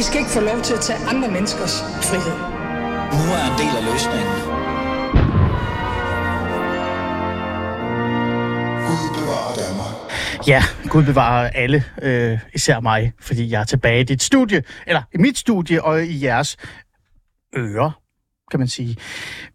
I skal ikke få lov til at tage andre menneskers frihed. Nu er en del af løsningen. Gud bevarer Danmark. Ja, Gud bevarer alle, øh, især mig, fordi jeg er tilbage i dit studie, eller i mit studie og i jeres ører, kan man sige.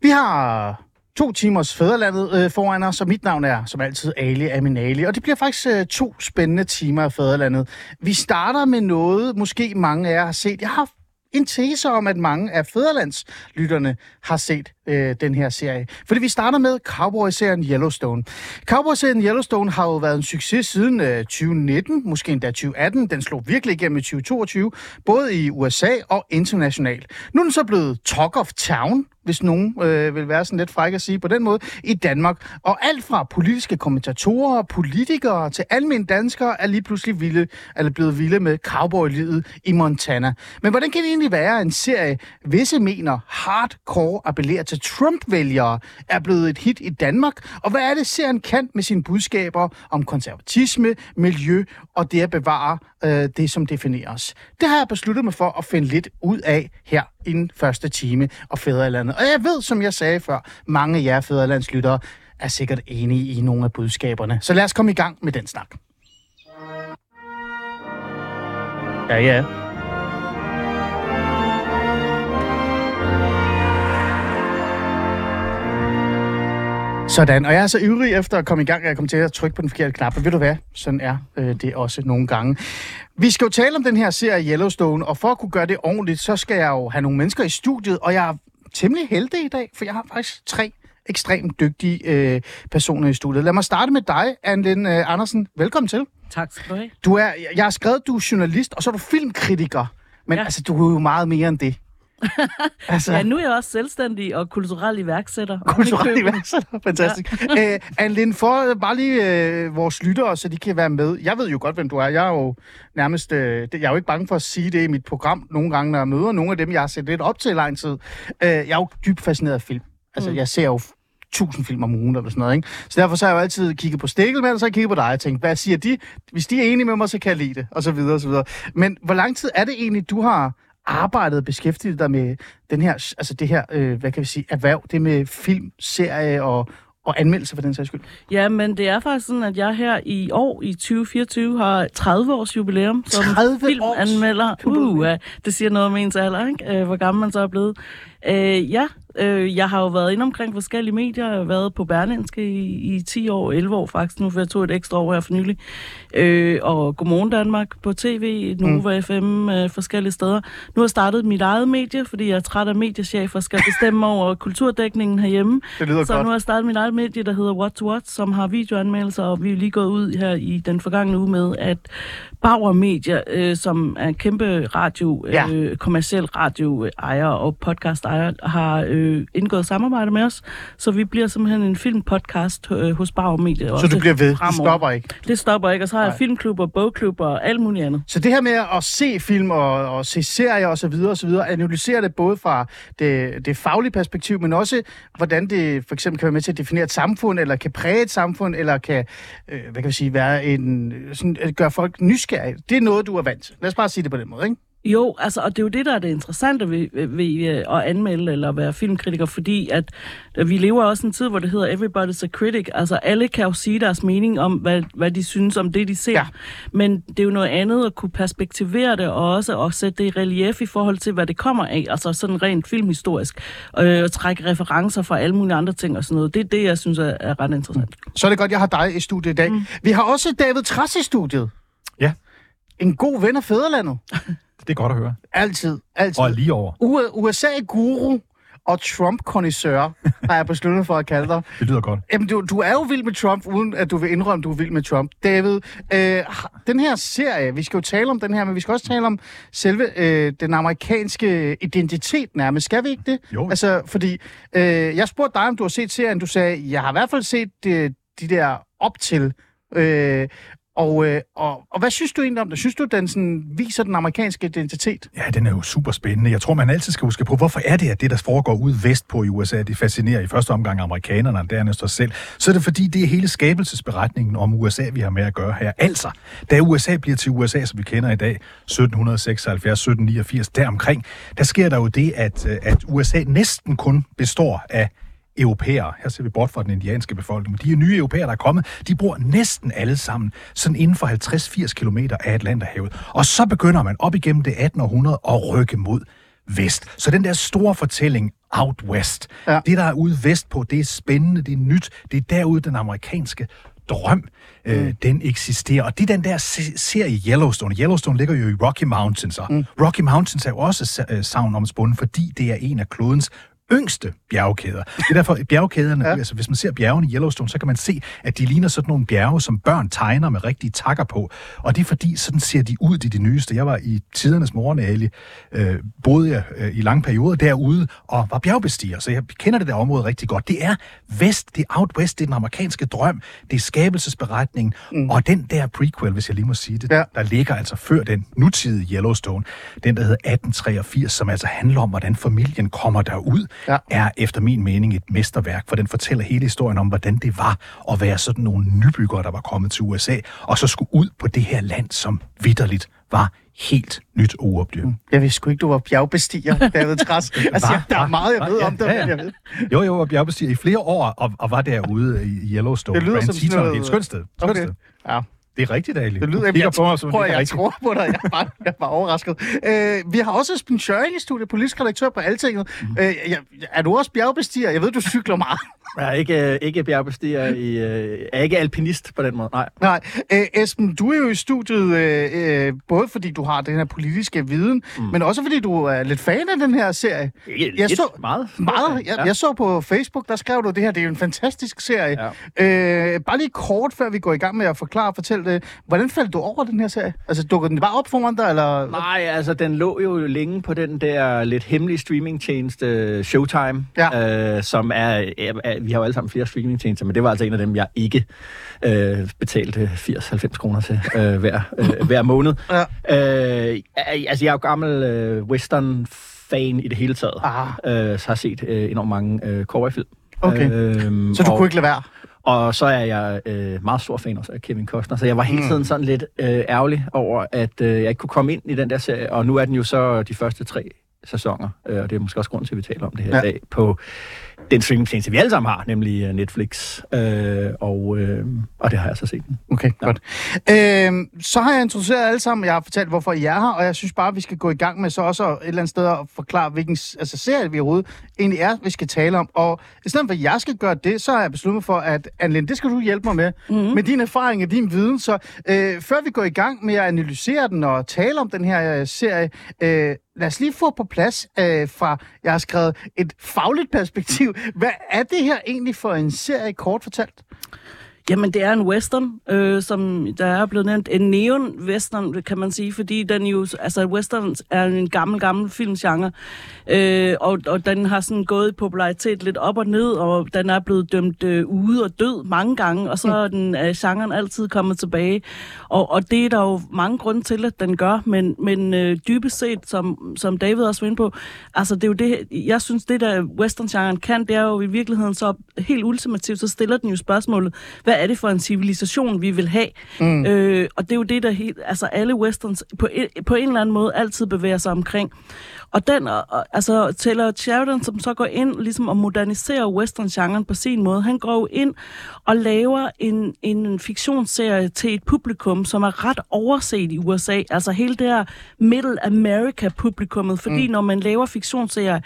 Vi har to timers fædrelandet øh, foran os, og mit navn er som altid Ali Aminali, og det bliver faktisk øh, to spændende timer af fædrelandet. Vi starter med noget, måske mange af jer har set. Jeg har en tese om, at mange af fædrelandslytterne har set øh, den her serie. Fordi vi starter med Cowboy-serien Yellowstone. Cowboy-serien Yellowstone har jo været en succes siden øh, 2019, måske endda 2018. Den slog virkelig igennem i 2022, både i USA og internationalt. Nu er den så blevet Talk of Town, hvis nogen øh, vil være sådan lidt fræk at sige på den måde, i Danmark. Og alt fra politiske kommentatorer, politikere til almindelige danskere er lige pludselig vilde, eller blevet vilde med cowboylivet i Montana. Men hvordan kan det egentlig være, at en serie, visse mener hardcore appellerer til Trump-vælgere, er blevet et hit i Danmark? Og hvad er det, serien kan med sine budskaber om konservatisme, miljø og det at bevare øh, det, som definerer os? Det har jeg besluttet mig for at finde lidt ud af her i den første time af Fædrelandet. Og jeg ved, som jeg sagde før, mange af jer Fædrelandslyttere er sikkert enige i nogle af budskaberne. Så lad os komme i gang med den snak. Ja, ja. Sådan, og jeg er så ivrig efter at komme i gang, at jeg kommer til at trykke på den forkerte knap. Og ved du hvad? Sådan er øh, det også nogle gange. Vi skal jo tale om den her serie Yellowstone, og for at kunne gøre det ordentligt, så skal jeg jo have nogle mennesker i studiet, og jeg er temmelig heldig i dag, for jeg har faktisk tre ekstremt dygtige øh, personer i studiet. Lad mig starte med dig, Anne øh, Andersen. Velkommen til. Tak skal du have. Du er, jeg har skrevet, du er journalist, og så er du filmkritiker. Men. Ja. altså, du er jo meget mere end det. altså, Ja, nu er jeg også selvstændig og kulturel iværksætter. Kulturel iværksætter. Fantastisk. Ja. Æ, Anne for øh, bare lige øh, vores lyttere, så de kan være med. Jeg ved jo godt, hvem du er. Jeg er jo nærmest... Øh, jeg er jo ikke bange for at sige det i mit program nogle gange, når jeg møder nogle af dem, jeg har set lidt op til i lang tid. Øh, jeg er jo dybt fascineret af film. Altså, mm. jeg ser jo tusind film om ugen eller sådan noget, ikke? Så derfor så har jeg jo altid kigget på Stikkelmann, og så har jeg kigget på dig og tænkt, hvad siger de? Hvis de er enige med mig, så kan jeg lide det, og så videre, og så videre. Men hvor lang tid er det egentlig, du har arbejdet og beskæftiget dig med den her, altså det her, øh, hvad kan vi sige, erhverv, det med film, serie og, og anmeldelser for den sags skyld? Ja, men det er faktisk sådan, at jeg her i år, i 2024, har 30 års jubilæum som 30 års filmanmelder. jubilæum. Uh, det siger noget om ens alder, ikke? Øh, hvor gammel man så er blevet. Øh, ja, øh, jeg har jo været inde omkring forskellige medier. Jeg har været på Berlinske i, i 10 år, 11 år faktisk nu, for jeg tog et ekstra år her for nylig. Øh, og Godmorgen Danmark på tv, Nova mm. FM, øh, forskellige steder. Nu har jeg startet mit eget medie, fordi jeg er træt af mediechef og skal bestemme over kulturdækningen herhjemme. Det lyder så godt. nu har jeg startet mit eget medie, der hedder What to What, som har videoanmeldelser, og vi er lige gået ud her i den forgangne uge med, at Bauer Media, øh, som er en kæmpe radio, Ja. øh, kommersiel radio-ejer og podcast-ejer, har øh, indgået samarbejde med os. Så vi bliver simpelthen en filmpodcast øh, hos Bauer Media. Så du bliver ved, det fremover. stopper ikke. Det stopper ikke, og så har jeg Nej. filmklubber, bogklubber og alt muligt andet. Så det her med at se film og, og se serier og så videre og så videre, analysere det både fra det, det faglige perspektiv, men også hvordan det for eksempel kan være med til at definere et samfund, eller kan præge et samfund, eller kan, øh, hvad kan vi sige, være en, sådan, at gøre folk nysgerrige. Det er noget, du er vant til. Lad os bare sige det på den måde, ikke? Jo, altså, og det er jo det, der er det interessante ved, ved øh, at anmelde eller være filmkritiker, fordi at øh, vi lever også i en tid, hvor det hedder everybody's a critic. Altså, alle kan jo sige deres mening om, hvad, hvad de synes om det, de ser. Ja. Men det er jo noget andet at kunne perspektivere det, og også at sætte det i relief i forhold til, hvad det kommer af. Altså sådan rent filmhistorisk. Øh, og trække referencer fra alle mulige andre ting og sådan noget. Det er det, jeg synes er, er ret interessant. Så er det godt, jeg har dig i studiet i dag. Mm. Vi har også David Trass i studiet. Ja. En god ven af fædrelandet. Det er godt at høre. Altid, altid. Og lige over. USA-guru og Trump-kondisseur, har jeg besluttet for at kalde dig. Det lyder godt. Jamen, du, du er jo vild med Trump, uden at du vil indrømme, at du er vild med Trump. David, øh, den her serie, vi skal jo tale om den her, men vi skal også tale om selve øh, den amerikanske identitet nærmest. Skal vi ikke det? Jo. Altså, fordi øh, jeg spurgte dig, om du har set serien. Du sagde, jeg har i hvert fald set øh, de der op til. Øh, og, øh, og, og hvad synes du egentlig om det? Synes du, den sådan, viser den amerikanske identitet? Ja, den er jo super spændende. Jeg tror, man altid skal huske på, hvorfor er det, at det, der foregår ud vestpå i USA, det fascinerer i første omgang amerikanerne, og dernæst os selv. Så er det fordi, det er hele skabelsesberetningen om USA, vi har med at gøre her. Altså, da USA bliver til USA, som vi kender i dag, 1776, 1789, deromkring, der sker der jo det, at, øh, at USA næsten kun består af europæere, her ser vi bort fra den indianske befolkning, men de her nye europæere, der er kommet, de bor næsten alle sammen sådan inden for 50-80 km af Atlanterhavet. Og så begynder man op igennem det 18. århundrede at rykke mod vest. Så den der store fortælling, Out West, Ja. det der er ude vest på, det er spændende, det er nyt, det er derude den amerikanske drøm, mm. øh, den eksisterer. Og det er den der se- serie Yellowstone. Yellowstone ligger jo i Rocky Mountains, og mm. Rocky Mountains er jo også øh, savnomspundet, fordi det er en af klodens yngste bjergkæder. Det er derfor, bjergkæderne, ja. altså hvis man ser bjergene i Yellowstone, så kan man se, at de ligner sådan nogle bjerge, som børn tegner med rigtige takker på. Og det er fordi, sådan ser de ud, de, de nyeste. Jeg var i tidernes morgen, Ali, øh, boede jeg øh, i lange perioder derude, og var bjergbestiger, så jeg kender det der område rigtig godt. Det er vest, det er out west, det er den amerikanske drøm, det er skabelsesberetningen, mm. og den der prequel, hvis jeg lige må sige det, ja. der ligger altså før den nutidige Yellowstone, den der hedder 1883, som altså handler om, hvordan familien kommer derud, Ja. er efter min mening et mesterværk, for den fortæller hele historien om, hvordan det var at være sådan nogle nybyggere, der var kommet til USA, og så skulle ud på det her land, som vidderligt var helt nyt og uopdyrket. Jeg vidste sgu ikke, du var bjergbestiger, David Træs. Altså, Hva? der er meget, jeg ved Ja, om det, ja, ja. jeg ved. Jo, jo, og bjergbestiger i flere år, og, og var derude i Yellowstone. Det lyder Grand som sådan noget- Det er et skønt sted. Skønt Okay. sted. Ja. Det er rigtigt, Ali. Det lyder, jeg, jeg, på mig, som om prøv, det er jeg rigtigt. tror på dig. Jeg er bare, jeg er bare overrasket. Øh, vi har også Esben Schøring i studiet, politisk redaktør på Altinget. Mm. Øh, jeg, er du også bjergbestiger? Jeg ved, du cykler meget. Jeg er ikke, ikke bjergbestiger, i, øh, er ikke alpinist på den måde, nej. Nej, øh, Esben, du er jo i studiet, øh, øh, både fordi du har den her politiske viden, mm. men også fordi du er lidt fan af den her serie. Ikke Jeg lidt, så- meget. Meget. Jeg, jeg så på Facebook, der skrev du det her, det er jo en fantastisk serie. Ja. Øh, bare lige kort, før vi går i gang med at forklare og fortælle det. Hvordan faldt du over den her serie? Altså, dukkede den bare op foran dig, eller? Nej, altså den lå jo længe på den der lidt hemmelige streamingtjeneste Showtime, Ja. øh, som er, er, vi har jo alle sammen flere streamingtjenester, men det var altså en af dem, jeg ikke øh, betalte 80-90 kroner til øh, hver, øh, hver måned. Ja. Øh, altså jeg er jo gammel øh, western-fan i det hele taget, Ah. øh, så har set øh, enormt mange øh, cowboy-film. Okay. Øhm, Så du og- kunne ikke lade være? Og så er jeg øh, meget stor fan også af Kevin Costner, så jeg var hele Mm. tiden sådan lidt øh, ærgerlig over, at øh, jeg ikke kunne komme ind i den der serie. Og nu er den jo så de første tre sæsoner, øh, og det er måske også grund til, at vi taler om det her Ja. i dag, på den streamingtjeneste, vi alle sammen har, nemlig øh, Netflix. Øh, og, øh, og det har jeg så set den. Okay, ja. godt. Øhm, så har jeg introduceret alle sammen. Jeg har fortalt, hvorfor I er her, og jeg synes bare, at vi skal gå i gang med så også et eller andet sted at forklare, hvilken altså, serie vi overhovedet egentlig er, vi skal tale om. Og i stedet for, at jeg skal gøre det, så har jeg besluttet mig for, at Anne det skal du hjælpe mig med, mm-hmm. med din erfaring og din viden. Så øh, før vi går i gang med at analysere den og tale om den her øh, serie, øh, lad os lige få på plads øh, fra, jeg har skrevet et fagligt perspektiv. Hvad er det her egentlig for en serie, kort fortalt? Jamen, det er en western, øh, som der er blevet nævnt. En neon-western, kan man sige, fordi den jo, altså western er en gammel, gammel filmgenre, øh, og, og den har sådan gået i popularitet lidt op og ned, og den er blevet dømt øh, ude og død mange gange, og så er den øh, genren altid kommet tilbage. Og, og det er der jo mange grunde til, at den gør, men, men øh, dybest set, som, som David også var inde på, altså det er jo det, jeg synes, det der western-genren kan, det er jo i virkeligheden så helt ultimativt, så stiller den jo spørgsmålet, hvad er det for en civilisation, vi vil have? Mm. Øh, og det er jo det, der helt, altså alle westerns på, på en eller anden måde altid bevæger sig omkring. Og den, og- altså Taylor Sheridan, som så går ind ligesom og moderniserer western-genren på sin måde, han går jo ind og laver en, en fiktionsserie til et publikum, som er ret overset i USA. Altså hele det her Middle America-publikummet, fordi mm. når man laver fiktionsserier,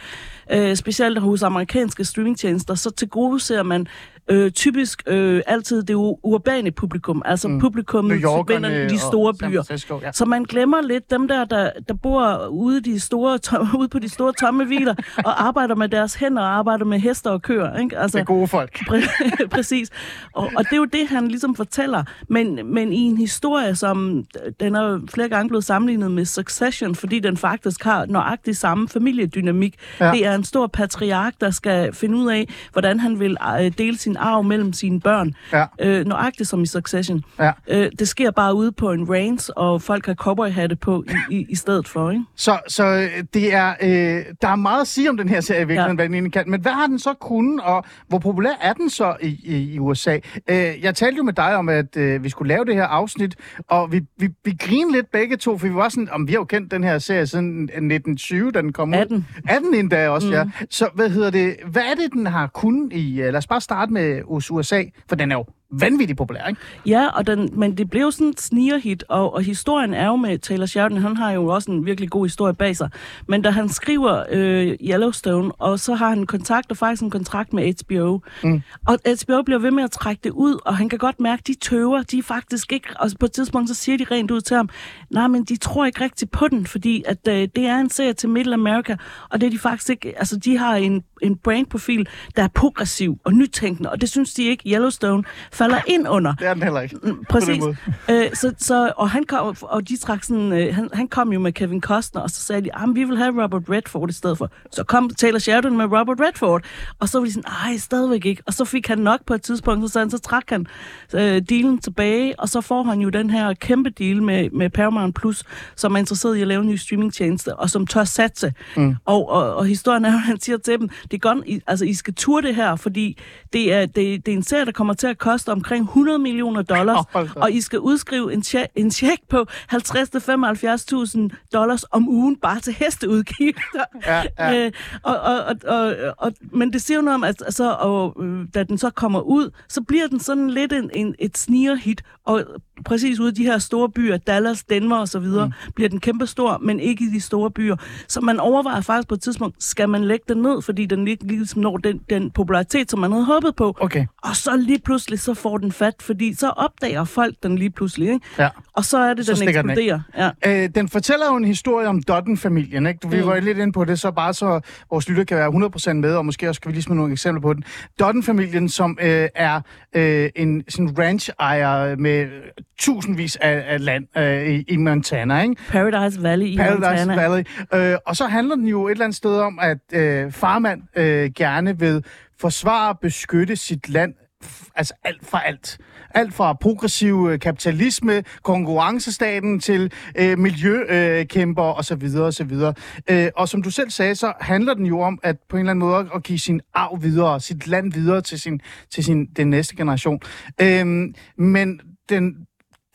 øh, specielt hos amerikanske streamingtjenester, så til gode ser man øh, typisk øh, altid det urbane publikum, altså mm. vinder Yorkerne de store byer. Francisco, ja. Så man glemmer lidt dem der, der, der bor ude de store to- ude på de store tomme hviler og arbejder med deres hænder og arbejder med hester og køer. Ikke? Altså, Det er gode folk. Præ- Præcis. Og, og det er jo det, han ligesom fortæller. Men, men i en historie, som den er flere gange blevet sammenlignet med Succession, fordi den faktisk har nøjagtig samme familiedynamik. Ja. Ja. Det er en stor patriark, der skal finde ud af, hvordan han vil øh, dele sin arv mellem sine børn. Ja. Øh, nøjagtigt som i Succession. Ja. Øh, det sker bare ude på en range, og folk har cowboyhatte på i, i, i stedet for, ikke? Så, så øh, det er, øh, der er meget at sige om den her serie i virkeligheden, ja. Hvad den egentlig kan. Men hvad har den så kunnet, og hvor populær er den så i, i, i USA? Øh, jeg talte jo med dig om, at øh, vi skulle lave det her afsnit, og vi, vi, vi grinede lidt begge to, for vi var sådan, om vi har jo kendt den her serie siden 1920, da den kom ud. 18. 18 endda også, mm. ja. Så hvad hedder det, hvad er det, den har kunnet i, øh, lad os bare starte med med USA, for den er jo vanvittigt populær, ikke? Ja, og den, men det blev sådan et sneerhit, og, og historien er jo med Taylor Sheridan, han har jo også en virkelig god historie bag sig. Men da han skriver øh, Yellowstone, og så har han kontakt, og faktisk en kontrakt med HBO. Mm. Og HBO bliver ved med at trække det ud, og han kan godt mærke, at de tøver, de er faktisk ikke, og på et tidspunkt så siger de rent ud til ham, nej, men de tror ikke rigtigt på den, fordi at øh, det er en serie til Middle America, og det er de faktisk ikke, altså de har en, en brandprofil, der er progressiv og nytænkende, og det synes de ikke, Yellowstone falder ind under. Det er den heller ikke. Mm, Præcis. Øh, så, så, og, han kom, og de trak sådan, øh, han, han kom jo med Kevin Costner, og så sagde de, at vi vil have Robert Redford i stedet for. Så kom Taylor Sheridan med Robert Redford, og så var de sådan, ej, stadigvæk ikke. Og så fik han nok på et tidspunkt, så, han, så trak han øh, dealen tilbage, og så får han jo den her kæmpe deal med, med Paramount Plus, som er interesseret i at lave en ny streamingtjeneste, og som tør satse. Mm. Og, og, og historien er, at han siger til dem, det er godt, I, altså, I skal ture det her, fordi det er, det, det er en serie, der kommer til at koste omkring 100 millioner dollars, og I skal udskrive en, tje- en check på 50-75.000 dollars om ugen bare til hesteudgifter. Ja, ja. Øh, og, og, og, og, og, men det siger jo noget om, at altså, og, øh, da den så kommer ud, så bliver den sådan lidt en, en, et sneer-hit, og præcis ude i de her store byer, Dallas, Denver og så videre, mm. bliver den kæmpe stor, men ikke i de store byer. Så man overvejer faktisk på et tidspunkt, skal man lægge den ned, fordi den ikke ligesom når den, den popularitet, som man havde håbet på. Okay. Og så lige pludselig, så får den fat, fordi så opdager folk den lige pludselig, ikke? Ja. Og så er det, Så den stikker den eksploderer. Ja. Øh, den fortæller jo en historie om Dutton-familien, ikke? Vi Mm. var lidt inde på det, så bare så vores lytter kan være 100% med, og måske også kan vi lige smide nogle eksempler på den. Dutton-familien, som øh, er øh, en sådan ranch-ejer med tusindvis af, af land øh, i, i Montana, ikke? Paradise Valley i Paradise Montana. Valley. Øh, og så handler den jo et eller andet sted om, at øh, farmand øh, gerne vil forsvare og beskytte sit land altså alt fra alt. Alt fra progressiv øh, kapitalisme, konkurrencestaten til øh, miljøkæmper øh, osv. osv. Øh, og som du selv sagde, så handler den jo om at på en eller anden måde at- at give sin arv videre, sit land videre til sin, til sin den næste generation. Øh, men den,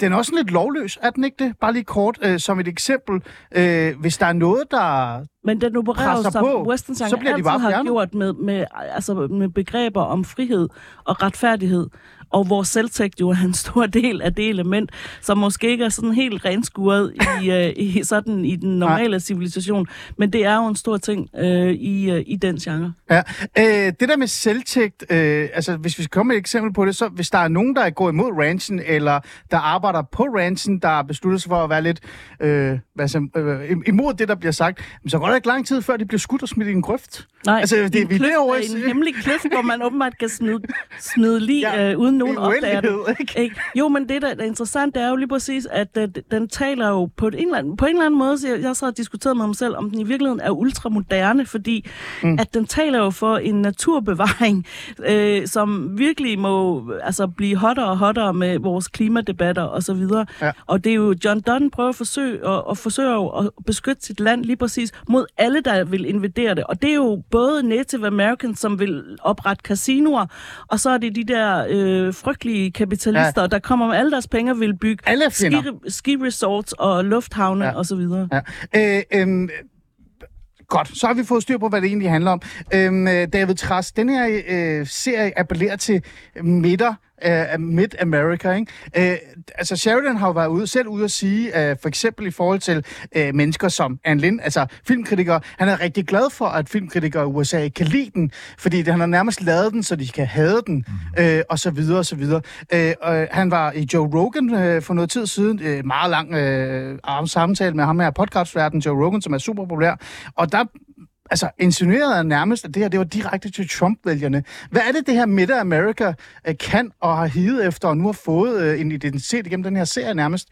den er også lidt lovløs, er den ikke det? Bare lige kort, øh, som et eksempel. Øh, hvis der er noget, der... Men den opererer jo som på, western så bliver de bare har fjernet. gjort med, med, altså med begreber om frihed og retfærdighed, og hvor selvtægt jo er en stor del af det element, som måske ikke er sådan helt renskuret i, øh, i, sådan, i den normale civilisation, men det er jo en stor ting øh, i, øh, i den genre. Ja. Øh, det der med selvtægt, øh, altså hvis vi skal komme med et eksempel på det, så hvis der er nogen, der går imod ranchen, eller der arbejder på ranchen, der beslutter sig for at være lidt øh, hvad så, øh, imod det, der bliver sagt, men så går der ikke lang tid, før de bliver skudt og smidt i en grøft. Nej, Altså, det er en vi kløft er en hemmelig kløft, hvor man åbenbart kan smide, smide lige ja, øh, uden nogen en opdager det. ikke? Ikke? Jo, men det, der er interessant, det er jo lige præcis, at øh, den taler jo på, et, en eller anden, på en eller anden måde, så jeg, jeg så har diskuteret med mig selv, om den i virkeligheden er ultramoderne, fordi mm. at den taler jo for en naturbevaring, øh, som virkelig må altså, blive hottere og hottere med vores klimadebatter og så videre. Ja. Og det er jo John Donne prøver at forsøge, og, og forsøger at beskytte sit land lige præcis mod alle, der vil invadere det. Og det er jo både Native Americans, som vil oprette casinoer, og så er det de der øh, frygtelige kapitalister, ja. der kommer med alle deres penge og vil bygge Alle ski, ski resorts og lufthavne Ja. ja. og så videre. Ja. Øh, øh, godt, så har vi fået styr på, hvad det egentlig handler om. Øhm, øh, David Træs, den her øh, serie appellerer til midter øh, Mid-America, ikke? Øh, altså, Sheridan har jo været ude, selv ude at sige, øh, for eksempel i forhold til øh, mennesker som Anne Lind, altså filmkritikere, han er rigtig glad for, at filmkritikere i USA kan lide den, fordi det, han har nærmest lavet den, så de kan have den, øh, og så videre, og så videre. Øh, og han var i Joe Rogan øh, for noget tid siden, øh, meget lang øh, samtale med ham her podcastverden, Joe Rogan, som er super populær, og der altså, insinuerede nærmest, at det her det var direkte til Trump-vælgerne. Hvad er det, det her Midt-America øh, kan og har hivet efter, og nu har fået øh, en identitet igennem den her serie nærmest?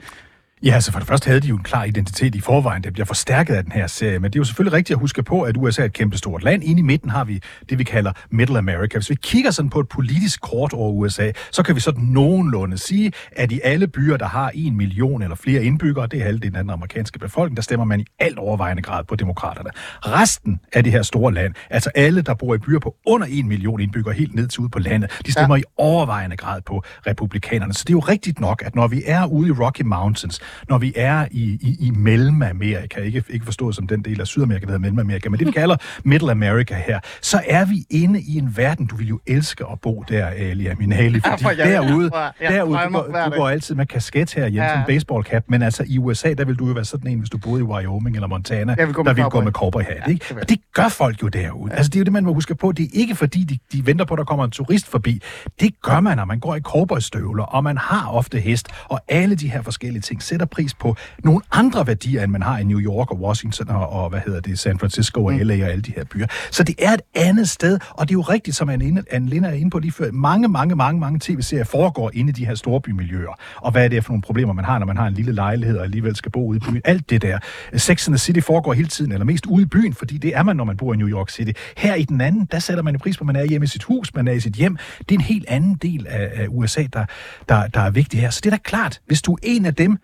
Ja, altså for det første havde de jo en klar identitet i forvejen, det bliver forstærket af den her serie, men det er jo selvfølgelig rigtigt at huske på, at USA er et kæmpe stort land. Inde i midten har vi det, vi kalder Middle America. Hvis vi kigger sådan på et politisk kort over USA, så kan vi sådan nogenlunde sige, at i alle byer, der har en million eller flere indbyggere, det er halvdelen af den amerikanske befolkning, der stemmer man i alt overvejende grad på demokraterne. Resten af det her store land, altså alle, der bor i byer på under en million indbyggere, helt ned til ude på landet, de stemmer ja. i overvejende grad på republikanerne. Så det er jo rigtigt nok, at når vi er ude i Rocky Mountains, når vi er i, i, i Mellemamerika, ikke, ikke forstået som den del af Sydamerika, der hedder Mellemamerika, men det vi kalder Middle America her, så er vi inde i en verden, du vil jo elske at bo der, Ali Aminali, fordi Ja, for jeg- derude, ja, derude jeg du, må går, du går altid med kasket her hjemme, Ja. ja. som baseball cap, men altså i USA, der vil du jo være sådan en, hvis du boede i Wyoming eller Montana, Jeg der vil gå med cowboy hat, Ja, ikke? Og det gør folk jo derude. Altså det er jo det, man må huske på. Det er ikke fordi, de, de venter på, at der kommer en turist forbi. Det gør man, når man går i cowboystøvler, og man har ofte hest, og alle de her forskellige ting sætter pris på nogle andre værdier, end man har i New York og Washington og, og hvad hedder det, San Francisco og LA og alle de her byer. Så det er et andet sted, og det er jo rigtigt, som Anne Linde- Anne Linde er inde på lige før. Mange, mange, mange, mange tv-serier foregår inde i de her storbymiljøer. Og hvad er det for nogle problemer, man har, når man har en lille lejlighed og alligevel skal bo ude i byen? Alt det der. Sex and the City foregår hele tiden, eller mest ude i byen, fordi det er man, når man bor i New York City. Her i den anden, der sætter man jo pris på, at man er hjemme i sit hus, man er i sit hjem. Det er en helt anden del af, af USA, der, der, der er vigtig her. Så det er da klart, hvis du er en af dem,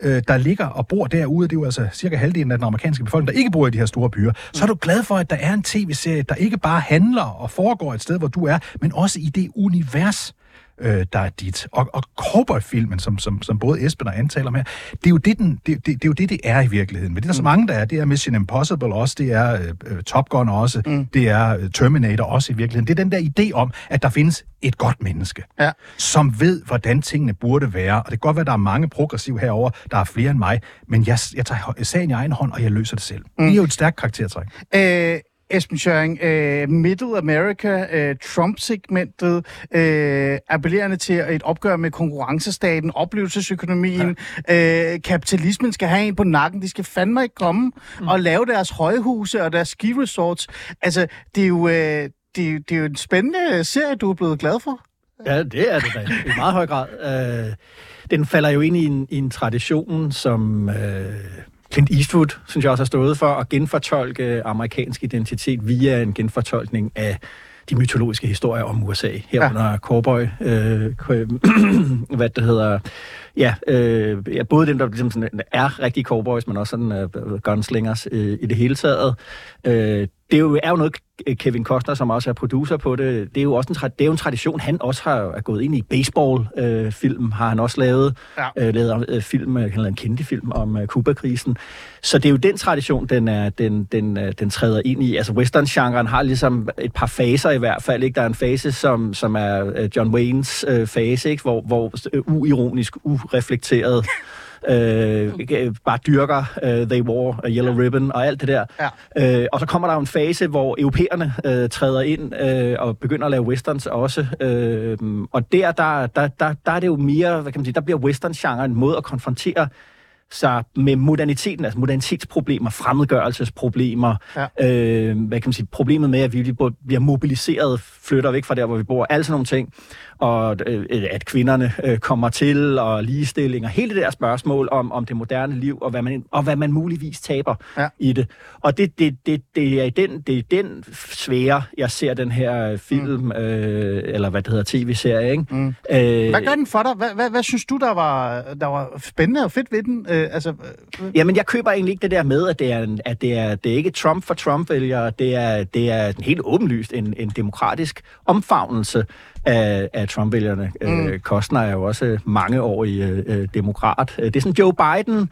øh, der ligger og bor derude, det er jo altså cirka halvdelen af den amerikanske befolkning, der ikke bor i de her store byer, så er du glad for, at der er en tv-serie, der ikke bare handler og foregår et sted, hvor du er, men også i det univers, øh, der er dit. Og, og cowboy-filmen, som, som, som både Esben og Anne taler om her, det er, jo det, den, det, det, det er jo det, det er i virkeligheden. Men det er der så mange, der er. Det er Mission Impossible også, det er øh, øh, Top Gun også, mm. det er øh, Terminator også i virkeligheden. Det er den der idé om, at der findes et godt menneske, Ja. som ved, hvordan tingene burde være. Og det kan godt være, at der er mange progressive herover, der er flere end mig, men jeg, jeg tager sagen i egen hånd, og jeg løser det selv. Mm. Det er jo et stærkt karaktertræk. Øh, Esben Schøring, øh, Middle America, øh, Trump-segmentet, øh, appellerende til et opgør med konkurrencestaten, oplevelsesøkonomien, ja. øh, kapitalismen skal have en på nakken, de skal fandme ikke komme mm. og lave deres højhuse og deres ski-resorts. Altså, det er jo... Øh, det, er jo- det er jo en spændende serie, du er blevet glad for. Ja, det er det da i meget høj grad. Øh, den falder jo ind i en, i en tradition, som øh, Clint Eastwood, synes jeg også har stået for, at genfortolke amerikansk identitet via en genfortolkning af de mytologiske historier om USA, herunder ja. cowboy, øh, hvad det hedder, ja, øh, ja, både dem, der ligesom sådan, er rigtige cowboys, men også sådan øh, gunslingers øh, i det hele taget. Øh, det er jo, er jo noget, Kevin Costner, som også er producer på det, det er jo også en, det er jo en tradition, han også har er gået ind i. Baseball-film øh, film har han også lavet, Ja. øh, lavet øh, film, øh, en kendte film om øh, Kuba-krisen. Så det er jo den tradition, den, er, den, den, øh, den træder ind i. Altså western-genren har ligesom et par faser i hvert fald. Ikke? Der er en fase, som, som er øh, John Waynes øh, fase, ikke? Hvor, hvor øh, uironisk, ureflekteret øh, øh, bare dyrker øh, They Wore a Yellow Ribbon og alt det der. Ja. Øh, og så kommer der en fase, hvor europæerne øh, træder ind øh, og begynder at lave westerns også. Øh, og der, der, der, der, der er det jo mere, hvad kan man sige, der bliver western-genren en måde at konfrontere sig med moderniteten, altså modernitetsproblemer, fremmedgørelsesproblemer, Ja. øh, hvad kan man sige, problemet med, at vi bliver mobiliseret, flytter væk fra der, hvor vi bor, alle sådan nogle ting, og øh, at kvinderne øh, kommer til, og ligestilling, og hele det der spørgsmål om, om det moderne liv, og hvad man, og hvad man muligvis taber Ja. i det. Og det, det, det, det, er i den, det er den sfære, jeg ser den her film, mm. øh, eller hvad det hedder, tv-serie, ikke? Mm. Øh, Hvad gør den for dig? Hvad, hvad, hvad synes du, der var, der var spændende og fedt ved den? Øh, altså, øh, Jamen, jeg køber egentlig ikke det der med, at det er, en, at det er, det er ikke Trump for Trump-vælgere. Det er, det er helt åbenlyst en, en demokratisk omfavnelse af, af Trump-vælgerne. Mm. Øh, Kostner er jo også mange år i øh, demokrat. Øh, Det er sådan Joe Biden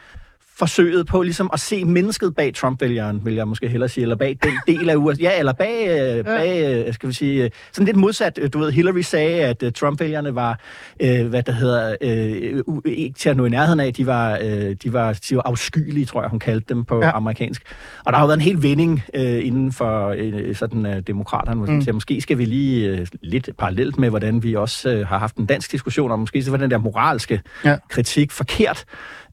forsøget på ligesom at se mennesket bag Trump-vælgeren, vil jeg måske hellere sige, eller bag den del af USA. Ja, eller bag, øh, bag øh, skal vi sige, øh, sådan lidt modsat. øh, Du ved, Hillary sagde, at øh, Trump-vælgerne var, øh, hvad der hedder, øh, ikke til at nå i nærheden af, de var, øh, de var, de var afskyelige, tror jeg, hun kaldte dem på Ja. amerikansk. Og der har jo været en hel vending øh, inden for øh, sådan øh, demokraterne, hvor mm. siger, måske skal vi lige øh, lidt parallelt med, hvordan vi også øh, har haft en dansk diskussion om, måske så var den der moralske ja. kritik forkert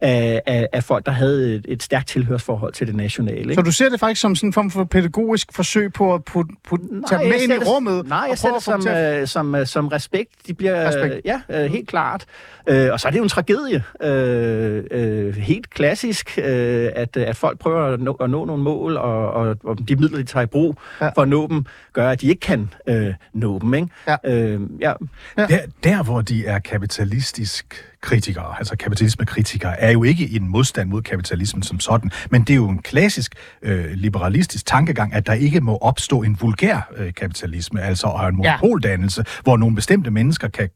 af, af, af folk, der havde et, et stærkt tilhørsforhold til det nationale. Ikke? Så du ser det faktisk som sådan en form for pædagogisk forsøg på at putte, putte, tage dem med ind i rummet? Nej, jeg ser det som, at- øh, som, øh, som respekt. De bliver, Respekt. Ja, øh, helt klart. Øh, og så er det jo en tragedie. Øh, øh, helt klassisk, øh, at, at folk prøver at nå, at nå nogle mål, og, og, og de midler, de tager i brug Ja. ja. for at nå dem, gør, at de ikke kan øh, nå dem. Ikke? Ja. Øh, ja. Der, der, hvor de er kapitalistisk kritikere, altså kapitalismekritikere, er jo ikke en modstand mod kapitalismen som sådan, men det er jo en klassisk øh, liberalistisk tankegang, at der ikke må opstå en vulgær øh, kapitalisme, altså og en Ja. monopoldannelse, hvor nogle bestemte mennesker kan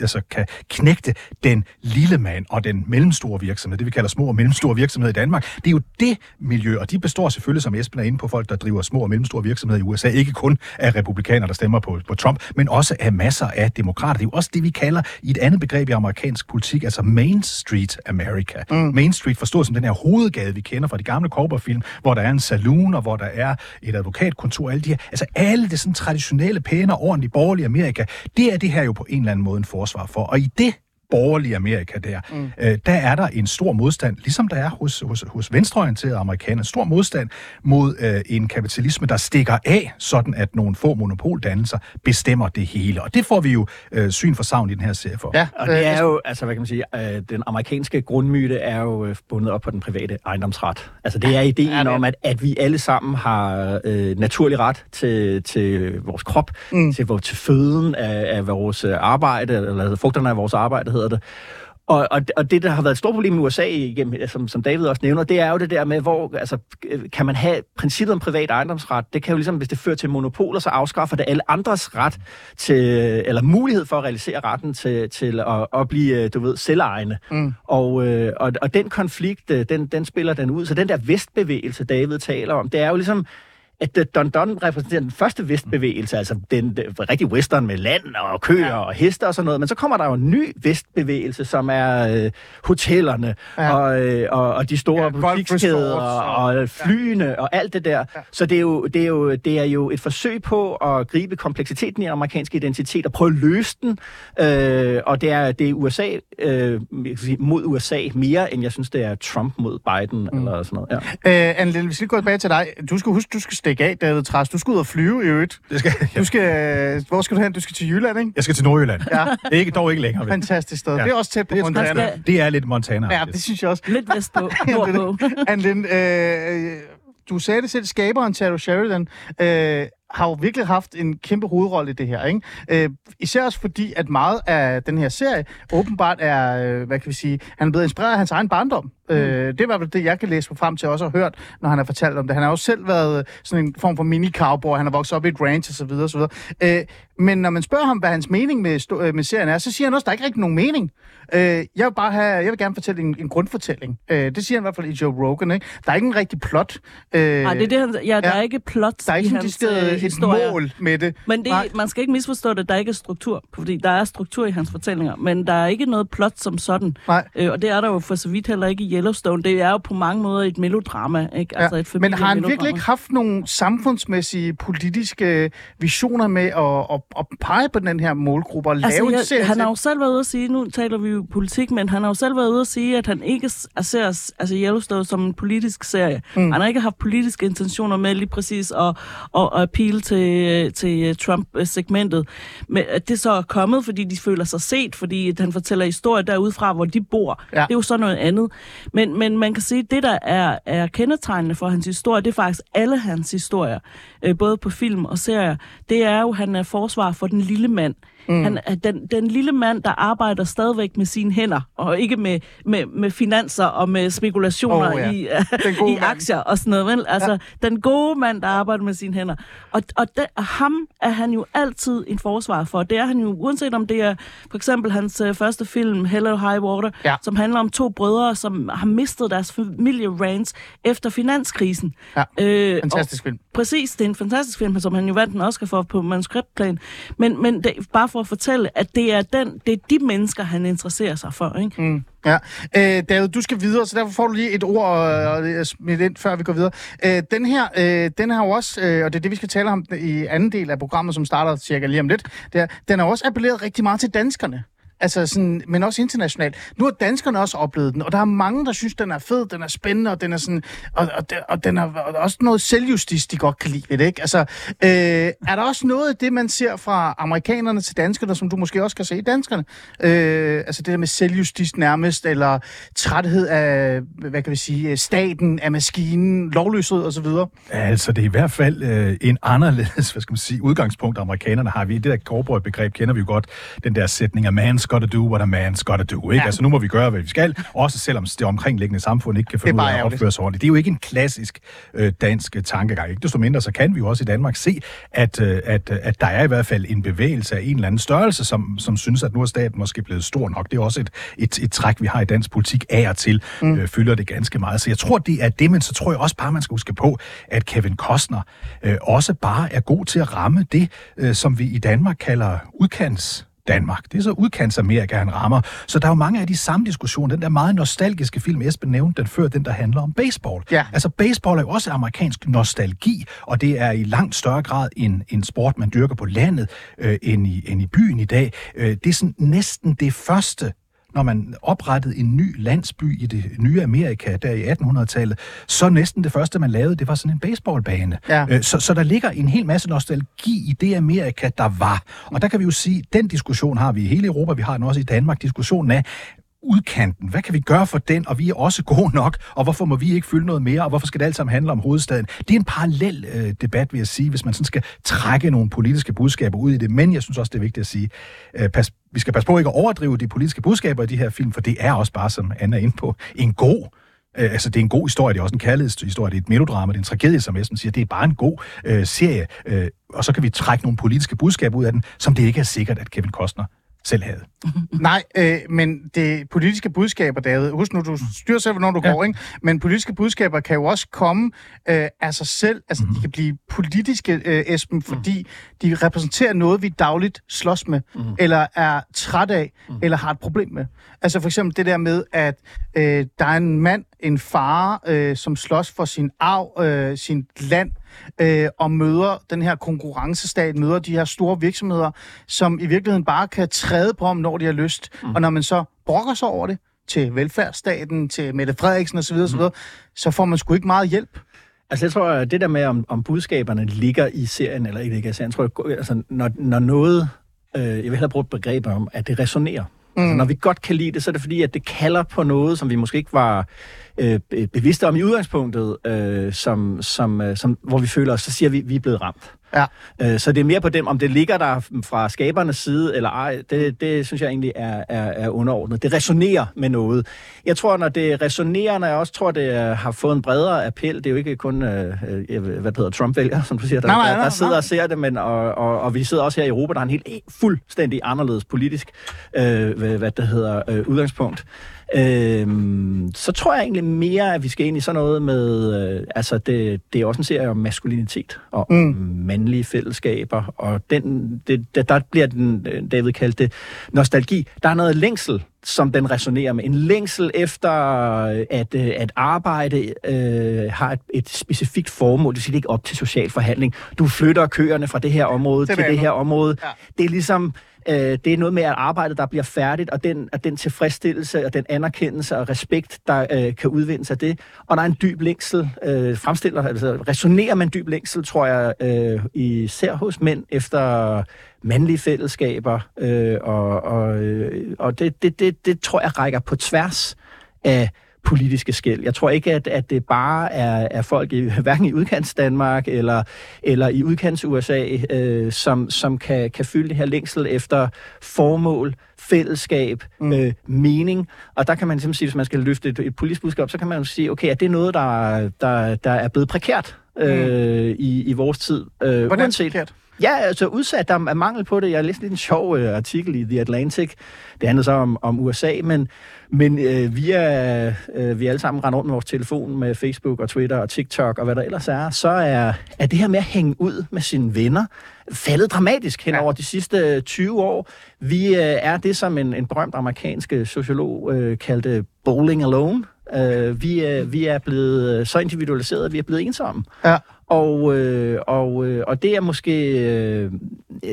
altså kan knægte den lille mand og den mellemstore virksomhed, det vi kalder små og mellemstore virksomheder i Danmark. Det er jo det miljø, og de består selvfølgelig, som Esben er inde på, folk, der driver små og mellemstore virksomheder i USA, ikke kun af republikanere, der stemmer på, på Trump, men også af masser af demokrater. Det er jo også det, vi kalder i et andet begreb i amerikansk politik, altså Main Street America. Mm. Main Street forstået som den her hovedgade, vi kender fra de gamle cowboyfilm, hvor der er en saloon, og hvor der er et advokatkontor, alle de her, altså alle det sådan traditionelle, pæne og ordentlige borgerlige Amerika, det er det her jo på en eller anden måde en forsvar for. Og i det borgerlige Amerika der, mm. øh, der er der en stor modstand, ligesom der er hos, hos, hos venstreorienterede amerikanere, stor modstand mod øh, en kapitalisme, der stikker af, sådan at nogle få monopoldannelser bestemmer det hele. Og det får vi jo øh, syn for savn i den her serie for. Ja, Og det er jo, altså hvad kan man sige, øh, den amerikanske grundmyte er jo øh, bundet op på den private ejendomsret. Altså det er ideen Ja, ja, det- om, at, at vi alle sammen har øh, naturlig ret til, til vores krop, mm. til, vores- til føden af, af vores øh, arbejde, eller frugterne af vores arbejde hedder det. Og, og, og det, der har været et stort problem i USA, igennem, som, som David også nævner, det er jo det der med, hvor altså, kan man have princippet om privat ejendomsret, det kan jo ligesom, hvis det fører til monopoler, så afskaffer det alle andres ret til, eller mulighed for at realisere retten til, til at, at blive, du ved, selvejende. Mm. Og, øh, og, og den konflikt, øh, den, den spiller den ud. Så den der vestbevægelse, David taler om, det er jo ligesom, at Don Don repræsenterer den første vestbevægelse, altså den, den rigtig western med land og køer ja. og heste og sådan noget, men så kommer der jo en ny vestbevægelse, som er øh, hotellerne Ja. og, øh, og, og de store Ja, butikskæder og, og- flyene ja. og alt det der. Ja. Så det er, jo, det, er jo, det er jo et forsøg på at gribe kompleksiteten i den amerikanske identitet og prøve at løse den, øh, og det er, det er USA øh, sige, mod USA mere, end jeg synes, det er Trump mod Biden mm. eller sådan noget. Ja. Øh, Anne Lille, vi skal lige gå tilbage til dig. Du skal huske, du skal stikke af, David Træs. Du skal ud og flyve i øvrigt. Det skal, Du skal, hvor skal du hen? Du skal til Jylland, ikke? jeg skal til Nordjylland. Ja. Ikke, dog ikke længere. vel? Fantastisk sted. Ja. Det er også tæt på Det er, Montana. skal- det er lidt Montana. Ja, det synes jeg også. Lidt vestpå, nordpå. Anne Linde, øh, du sagde det selv, skaberen Taylor Sheridan øh, har jo virkelig haft en kæmpe hovedrolle i det her. Ikke? Øh, især også fordi, at meget af den her serie åbenbart er, øh, hvad kan vi sige, han er blevet inspireret af hans egen barndom. Mm. Øh, det er i hvert fald det, jeg kan læse mig frem til, og også har hørt, når han har fortalt om det. Han har jo selv været sådan en form for mini-cowboy, han har vokset op i et ranch osv. osv. Øh, men når man spørger ham, hvad hans mening med, øh, med serien er, så siger han også, at der er ikke rigtig nogen mening. Øh, jeg vil bare have, jeg vil gerne fortælle en, en grundfortælling. Øh, det siger han i hvert fald i Joe Rogan. Ikke? Der er ikke en rigtig plot. Øh, Nej, det er det, han, ja, der ja. er ikke plot der er ikke i sådan hans øh, et historier. mål med det. Men Nej. det, man skal ikke misforstå det, der ikke er struktur, fordi der er struktur i hans fortællinger, men der er ikke noget plot som sådan. Nej. Øh, og det er der jo for så vidt heller ikke i Yellowstone. Det er jo på mange måder et melodrama, ikke? Altså et Men har han virkelig ikke haft nogle samfundsmæssige, politiske visioner med at, at, at pege på den her målgruppe og lave Altså, en jeg, serie han har jo selv været ude at sige, nu taler vi jo politik, men han har jo selv været ude at sige, at han ikke ser altså Yellowstone som en politisk serie. Mm. Han har ikke haft politiske intentioner med lige præcis at, at, at appeal til, til Trump-segmentet. Men at det så er kommet, fordi de føler sig set, fordi han fortæller historier derudfra, hvor de bor. Ja. Det er jo så noget andet. Men, men man kan sige, at det, der er, er kendetegnende for hans historie, det er faktisk alle hans historier, øh, både på film og serier, det er jo, at han er forsvar for den lille mand. Mm. Han er den, den lille mand, der arbejder stadigvæk med sine hænder, og ikke med, med, med finanser og med spekulationer Åh, ja. i, gode i mand. aktier og sådan noget. Vel? Altså, ja. den gode mand, der arbejder med sine hænder. Og, og, det, og ham er han jo altid en forsvar for. Det er han jo, uanset om det er for eksempel hans øh, første film, Hello High Water, Ja. som handler om to brødre, som har mistet deres familierans efter finanskrisen. Ja, Øh, Fantastisk film. Præcis, det er en fantastisk film, som han jo vandt en Oscar for på manuskriptplan. Men, men det, bare for at fortælle, at det er, den, det er de mennesker, han interesserer sig for. Ikke? Mm, ja. Øh, David, du skal videre, så derfor får du lige et ord øh, øh, smidt ind, før vi går videre. Øh, den her, øh, den har jo også, øh, og det er det, vi skal tale om i anden del af programmet, som starter cirka lige om lidt, det er, den har også appelleret rigtig meget til danskerne. Altså sådan, men også internationalt. Nu har danskerne også oplevet den, og der er mange, der synes, den er fed, den er spændende, og den er sådan, og, og, og den er og også noget selvjustis, de godt kan lide ved det, ikke? Altså, øh, er der også noget af det, man ser fra amerikanerne til danskerne, som du måske også kan se i danskerne? Øh, altså det der med selvjustis nærmest, eller træthed af, hvad kan vi sige, staten, af maskinen, lovløshed osv.? Altså, det er i hvert fald øh, en anderledes, hvad skal man sige, udgangspunkt, amerikanerne har. Vi det der cowboy-begreb kender vi jo godt, den der sætning, af man's gotta do what a man's gotta do, ikke? Ja. Altså, nu må vi gøre, hvad vi skal, også selvom det omkringliggende samfund ikke kan finde ud af at opføre sig ordentligt. Det er jo ikke en klassisk øh, dansk øh, tankegang. Ikke desto mindre, så kan vi jo også i Danmark se, at, øh, at, øh, at der er i hvert fald en bevægelse af en eller anden størrelse, som, som synes, at nu er staten måske blevet stor nok. Det er også et, et, et træk, vi har i dansk politik af og til, mm. øh, fylder det ganske meget. Så jeg tror, det er det, men så tror jeg også bare, man skal huske på, at Kevin Costner øh, også bare er god til at ramme det, øh, som vi i Danmark kalder udkants Danmark. Det er så udkantsamerika, han rammer. Så der er jo mange af de samme diskussioner. Den der meget nostalgiske film, Esben nævnte den før, den der handler om baseball. Ja. Altså baseball er jo også amerikansk nostalgi, og det er i langt større grad en, en sport, man dyrker på landet, øh, end, i, end i byen i dag. Øh, det er sådan næsten det første når man oprettede en ny landsby i det nye Amerika der i 1800-tallet, så næsten det første, man lavede, det var sådan en baseballbane. Ja. Øh, Så, så der ligger en hel masse nostalgi i det Amerika, der var. Og der kan vi jo sige, den diskussion har vi i hele Europa, vi har den også i Danmark, diskussionen af, udkanten. Hvad kan vi gøre for den? Og vi er også gode nok. Og hvorfor må vi ikke fylde noget mere? Og hvorfor skal det alt sammen handle om hovedstaden? Det er en parallel øh, debat, vil jeg sige, hvis man sådan skal trække nogle politiske budskaber ud i det. Men jeg synes også, det er vigtigt at sige, øh, pas, vi skal passe på ikke at overdrive de politiske budskaber i de her film, for det er også bare, som Anna er inde på, en god Øh, altså, det er en god historie, det er også en kærlighedshistorie, det er et melodrama, det er en tragedie, som Esben siger. Det er bare en god øh, serie, øh, og så kan vi trække nogle politiske budskaber ud af den, som det ikke er sikkert, at Kevin Costner selv havde. Nej, øh, men det politiske budskaber, David, husk nu, du styrer selv, hvornår du ja. Går, ikke? Men politiske budskaber kan jo også komme øh, af sig selv. Altså, mm. de kan blive politiske, øh, Esben, fordi de repræsenterer noget, vi dagligt slås med, mm. eller er træt af, mm. eller har et problem med. Altså for eksempel det der med, at øh, der er en mand, en far, øh, som slås for sin arv, øh, sin land, øh, og møder den her konkurrencestat, møder de her store virksomheder, som i virkeligheden bare kan træde på ham, når de har lyst. Mm. Og når man så brokker sig over det, til velfærdsstaten, til Mette Frederiksen osv., osv., så får man sgu ikke meget hjælp. Altså, jeg tror, at det der med, om, om budskaberne ligger i serien eller ikke ligger i serien, tror jeg, altså, når, når noget, øh, jeg vil hellere bruge et begreb om, at det resonerer. Mm. Altså, når vi godt kan lide det, så er det fordi, at det kalder på noget, som vi måske ikke var øh, be- bevidste om i udgangspunktet, øh, som, som, øh, som, hvor vi føler os, så siger vi, at vi er blevet ramt. Ja. Øh, så det er mere på dem, om det ligger der fra skabernes side eller ej, det, det synes jeg egentlig er, er, er underordnet. Det resonerer med noget. Jeg tror, når det resonerer, når jeg også tror, det øh, har fået en bredere appel, det er jo ikke kun, øh, øh, hvad hedder, Trump-vælger, som du siger, der, Nej, nej, der, der sidder nej. og ser det, men, og, og, og vi sidder også her i Europa, der har en helt fuldstændig anderledes politisk, øh, hvad, hvad det hedder, øh, udgangspunkt. Øhm, så tror jeg egentlig mere, at vi skal ind i sådan noget med, øh, altså det, det er også en serie om maskulinitet og mm. mandlige fællesskaber, og den, det, det, der bliver den, øh, David kaldte det, nostalgi. Der er noget længsel, som den resonerer med. En længsel efter øh, at, øh, at arbejde øh, har et, et specifikt formål. Det siger ikke op til social forhandling. Du flytter køerne fra det her område Til til, det det her område. Ja. Det er ligesom Øh, det er noget med, at arbejdet, der bliver færdigt, og den, at den tilfredsstillelse og den anerkendelse og respekt, der øh, kan udvindes af det. Og der er en dyb længsel, øh, fremstiller, altså resonerer man dyb længsel, tror jeg, øh, især hos mænd, efter mandlige fællesskaber. Øh, og og, øh, og det, det, det, det tror jeg rækker på tværs af politiske skæld. Jeg tror ikke, at, at det bare er, er folk, i, hverken i udkants Danmark eller, eller i udkants USA, øh, som, som kan, kan fylde det her længsel efter formål, fællesskab, mm. øh, mening. Og der kan man simpelthen sige, hvis man skal løfte et, et politisk budskab, så kan man jo sige, okay, er det noget, der, der, der er blevet prekært øh, i, i vores tid. Øh, Hvordan uanset- forkert? Ja, altså udsat. Der er mangel på det. Jeg læste lidt en sjov øh, artikel i The Atlantic. Det handler så om, om USA, men, men øh, vi, er, øh, vi alle sammen rendt rundt med vores telefon med Facebook og Twitter og TikTok og hvad der ellers er, så er, er det her med at hænge ud med sine venner faldet dramatisk hen Ja. over de sidste 20 år. Vi øh, er det, som en, en berømt amerikansk øh, sociolog øh, kaldte bowling alone. Øh, vi, er, vi er blevet øh, så individualiseret, at vi er blevet ensomme. Ja. Og, øh, og, øh, og det er måske øh,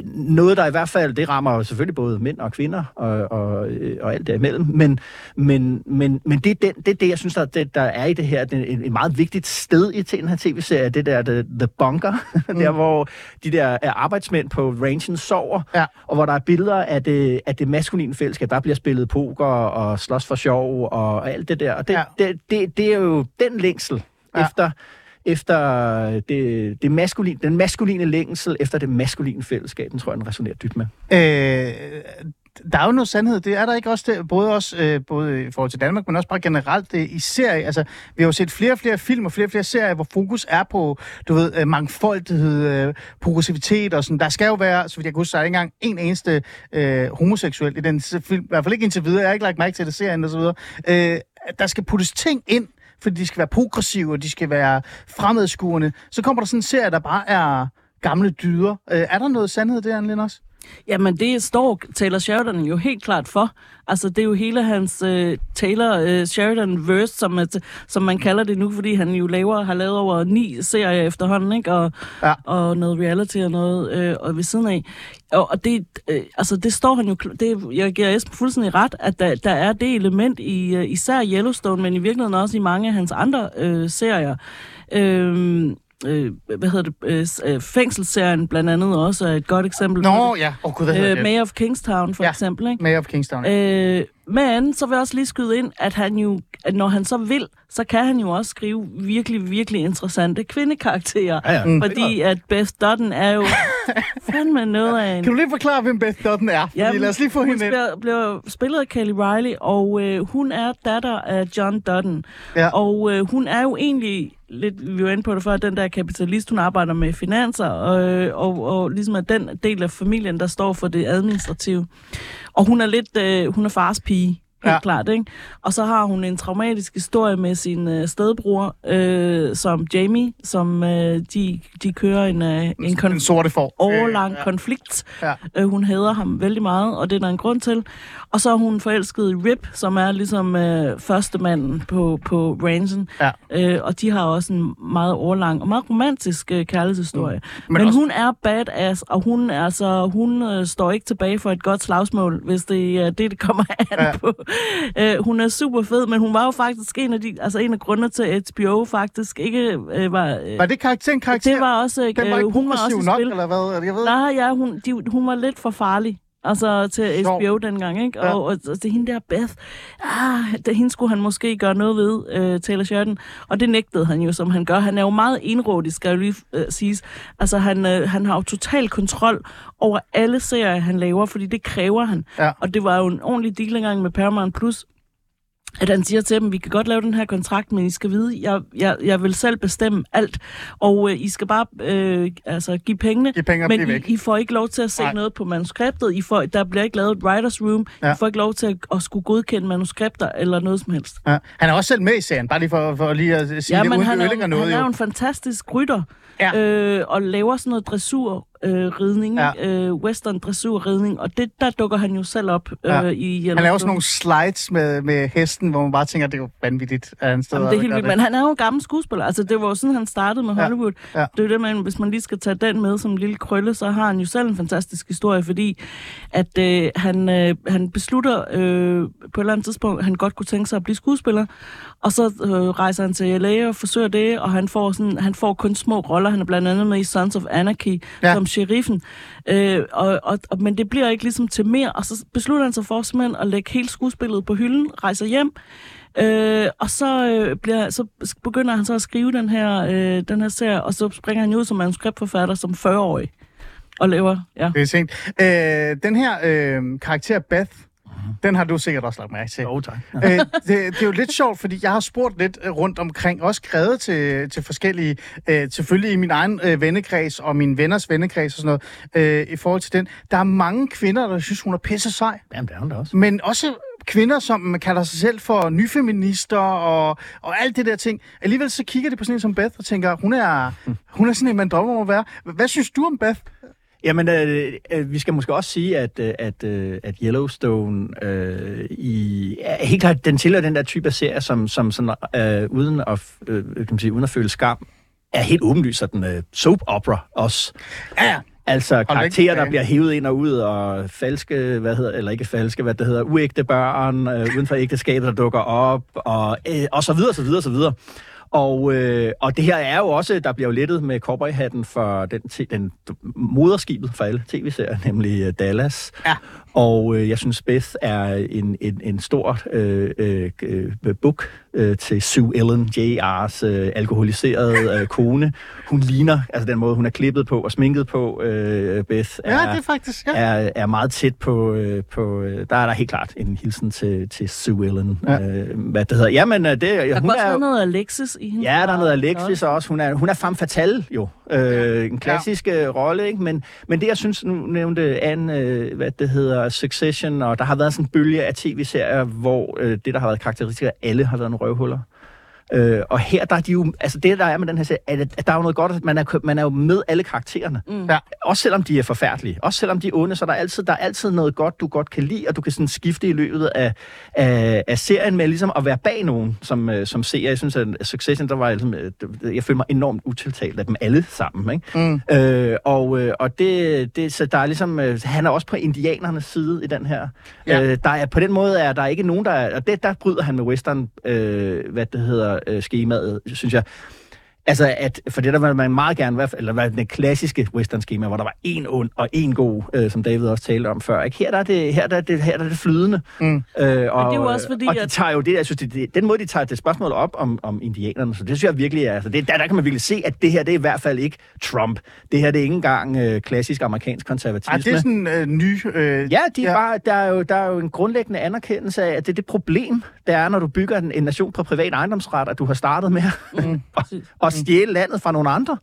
noget, der i hvert fald, det rammer selvfølgelig både mænd og kvinder og, og, øh, og alt derimellem, men, men, men, men det, er den, det er det, jeg synes, der, det, der er i det her, det er et, et meget vigtigt sted i den her tv-serie, det der The, the Bunker, mm. der hvor de der er arbejdsmænd på rangen sover, Ja. og hvor der er billeder af det, af det maskuline fællesskab, der bliver spillet poker og slås for sjov og, og alt det der. Og det, Ja. det, det, det er jo den længsel ja. efter efter det, det maskuline, den maskuline længsel efter det maskuline fællesskab, den tror jeg, den resonerer dybt med. Øh, der er jo noget sandhed. Det er der ikke også, det, både, også øh, både i forhold til Danmark, men også bare generelt det, i serie. Altså, vi har jo set flere og flere film og flere og flere serier, hvor fokus er på, du ved, øh, mangfoldighed, øh, progressivitet og sådan. Der skal jo være, så vidt jeg kan huske, så er der ikke engang en eneste øh, homoseksuel i den film. I hvert fald ikke indtil videre. Jeg har ikke lagt mærke til det serien og så videre. Øh, der skal puttes ting ind, fordi de skal være progressive, og de skal være fremadskuende. Så kommer der sådan en serie, der bare er gamle dyder. Øh, er der noget sandhed der, Anne også? Jamen, det står Taylor Sheridan jo helt klart for. Altså, det er jo hele hans uh, Taylor uh, Sheridan-verse, som, er, som man kalder det nu, fordi han jo laver, har lavet over ni serier efterhånden, ikke? Og, Ja. og noget reality og noget øh, og ved siden af. Og, og det, øh, altså, det står han jo... Det, jeg giver Esben fuldstændig ret, at der, der er det element i uh, især Yellowstone, men i virkeligheden også i mange af hans andre øh, serier. Øh, øh, hvad hedder det, øh, øh, fængselsserien blandt andet også er et godt eksempel på Nå, det. ja. Oh, gud, hvad hedder Øh? Mayor of Kingstown for Ja. ja. eksempel, ikke? Mayor of Kingstown. Øh, Øh, men så vil jeg også lige skyde ind, at han jo, at når han så vil, så kan han jo også skrive virkelig, virkelig interessante kvindekarakterer. Ja, ja. Mm. Fordi at Beth Dutton er jo fandme noget af en... kan du lige forklare, hvem Beth Dutton er? Fordi lad os lige få hun hende ind. spiller, bliver spillet af Kelly Riley, og øh, hun er datter af John Dutton. Ja. Og øh, hun er jo egentlig, lidt, vi var inde på det før, den der kapitalist, hun arbejder med finanser, og, og, og ligesom er den del af familien, der står for det administrative. Og hun er lidt, øh, hun er fars pige, helt Ja. klart, ikke? Og så har hun en traumatisk historie med sin øh, stedbror, øh, som Jamie, som øh, de, de kører en, øh, en, Den kon- sorte får. årlang Øh, ja. konflikt. Ja. Øh, hun hader ham vældig meget, og det er der en grund til. Og så er hun forelsket i Rip, som er ligesom øh, førstemanden på, på rangen. Ja. Øh, og de har også en meget årlang og meget romantisk øh, kærlighedshistorie. Mm. Men Men, også- hun er badass, og hun, altså, hun øh, står ikke tilbage for et godt slagsmål, hvis det er det, det kommer an Ja. på. Øh, hun er super fed, men hun var jo faktisk en af, de, altså en af grundene til, at HBO faktisk ikke øh, var... Øh, Var det karakter, en karakter? det var også... Øh, den var ikke hun var også nok, spil. eller hvad? Jeg ved Nej, ja, hun, de, hun var lidt for farlig. Altså til. HBO dengang, ikke? Ja. Ja. Og, og, og det hende der Beth, ah, det, hende skulle han måske gøre noget ved, øh, Taylor Sheridan. Og det nægtede han jo, som han gør. Han er jo meget enrådig, skal jo lige øh, siges. Altså, han, øh, han har jo total kontrol over alle serier, han laver, fordi det kræver han. Ja. Og det var jo en ordentlig deal engang med Paramount Plus, at han siger til dem, vi kan godt lave den her kontrakt, men I skal vide, jeg, jeg, jeg vil selv bestemme alt, og øh, I skal bare øh, altså, give pengene, Giv penge men I, væk. I får ikke lov til at se Nej. Noget på manuskriptet, I får, der bliver ikke lavet et writers room, Ja. I får ikke lov til at, at skulle godkende manuskripter eller noget som helst. Ja. Han er også selv med i serien, bare lige for, for lige at sige Ja, det, men uden han er, noget. han er jo en fantastisk rytter, Ja. øh, og laver sådan noget dressur øh, ridning, Ja. ja. øh, western dressur ridning, og det, der dukker han jo selv op øh, Ja. i Han laver også Yellowstone. nogle slides med, med hesten, hvor man bare tænker, det er jo vanvittigt, at han Jamen, det er helt vildt, men han er jo en gammel skuespiller. Altså, det var jo sådan, han startede med Ja, Hollywood. ja. Det er jo det, man, hvis man lige skal tage den med som en lille krølle, så har han jo selv en fantastisk historie, fordi at øh, han, øh, han beslutter øh, på et eller andet tidspunkt, at han godt kunne tænke sig at blive skuespiller, og så øh, rejser han til LA og forsøger det, og han får, sådan, han får kun små roller. Han er blandt andet med i Sons of Anarchy Ja. ja. som sheriffen. Øh, og, og, og, men det bliver ikke ligesom til mere, og så beslutter han sig for simpelthen at lægge hele skuespillet på hylden, rejser hjem, Øh, og så, øh, bliver, så begynder han så at skrive den her, øh, den her serie, og så springer han ud som manuskriptforfatter som 40-årig. Og laver, ja. Det er sent. Øh, den her øh, karakter Beth, den har du sikkert også lagt mærke til. Jo, tak. øh, det, det er jo lidt sjovt, fordi jeg har spurgt lidt øh, rundt omkring, også skrevet til, til forskellige, øh, selvfølgelig i min egen øh, vennekreds og min venners vennekreds og sådan noget, øh, i forhold til den. Der er mange kvinder, der synes, hun er pisse sej, Jamen, det er hun da også. men også kvinder, som kalder sig selv for nyfeminister og, og alt det der ting. Alligevel så kigger de på sådan en som Beth og tænker, hun er, hun er sådan en, man drømmer om at være. Hvad synes du om Beth? Jamen, øh, øh, vi skal måske også sige, at, øh, at, øh, at Yellowstone øh, i, er helt klart, den tilhører den der type af serie, som, som sådan, øh, uden, at, øh, kan man sige, uden at føle skam, er helt åbenlyst sådan øh, soap opera også. Ja. Altså karakterer, der bliver hævet ind og ud, og falske, hvad hedder, eller ikke falske, hvad det hedder, uægte børn, øh, uden for ægteskabet, der dukker op, og, øh, og så videre, så videre, så videre. Og, øh, og det her er jo også, der bliver jo lettet med cowboyhatten for den, den moderskibet for alle tv-serier, nemlig øh, Dallas. Ja. Og øh, jeg synes, Beth er en, en, en stor øh, øh, øh, book øh, til Sue Ellen, J.R.'s øh, alkoholiserede øh, kone. Hun ligner, altså den måde, hun er klippet på og sminket på, øh, Beth, er, Ja, det er faktisk, ja. er, er meget tæt på, øh, på øh, der er der helt klart en hilsen til, til Sue Ellen. Ja. Øh, hvad det hedder. Jamen, øh, det, Der hun er, jo- noget Alexis i hende. Ja, der er noget Alexis også. Hun er, hun er femme fatale jo. Øh, en klassisk ja. rolle, ikke? Men, men det, jeg synes, nu nævnte Anne, øh, hvad det hedder, Succession, og der har været sådan en bølge af tv-serier, hvor øh, det, der har været karakteristisk at alle, har været nogle røvhuller. Øh, og her, der er de jo, altså det, der er med den her serie, er, at der er jo noget godt, at man er, man er jo med alle karaktererne. Mm. Ja. Også selvom de er forfærdelige. Også selvom de er onde, så der er altid, der er altid noget godt, du godt kan lide, og du kan sådan skifte i løbet af, af, af serien med ligesom at være bag nogen, som, øh, som ser. Jeg synes, at Succession, der var ligesom, øh, jeg følte mig enormt utiltalt af dem alle sammen. Ikke? Mm. Øh, og øh, og det, det, så der er ligesom, han er også på indianernes side i den her. Ja. Øh, der er, på den måde er der ikke nogen, der er, og det, der bryder han med western, øh, hvad det hedder, øh, skemaet, synes jeg. Altså, at, for det der vil man meget gerne, eller hvad den klassiske western-schema, hvor der var en ond og en god, øh, som David også talte om før. Ikke? Her, der er det, her, der er det, her der er det flydende. Mm. Øh, og, det er jo også fordi, og de tager jo det, jeg synes, det, det, den måde, de tager det spørgsmål op om, om indianerne, så det synes jeg virkelig er, altså det, der, der kan man virkelig se, at det her, det er i hvert fald ikke Trump. Det her, det er ikke engang øh, klassisk amerikansk konservatisme. Ej, det er sådan øh, ny... Øh, Ja, de er Ja. Bare, der, er jo, der er jo en grundlæggende anerkendelse af, at det er det problem, der er, når du bygger en, en nation på privat ejendomsret, at du har startet med Mm, at, at stjæle landet fra nogle andre.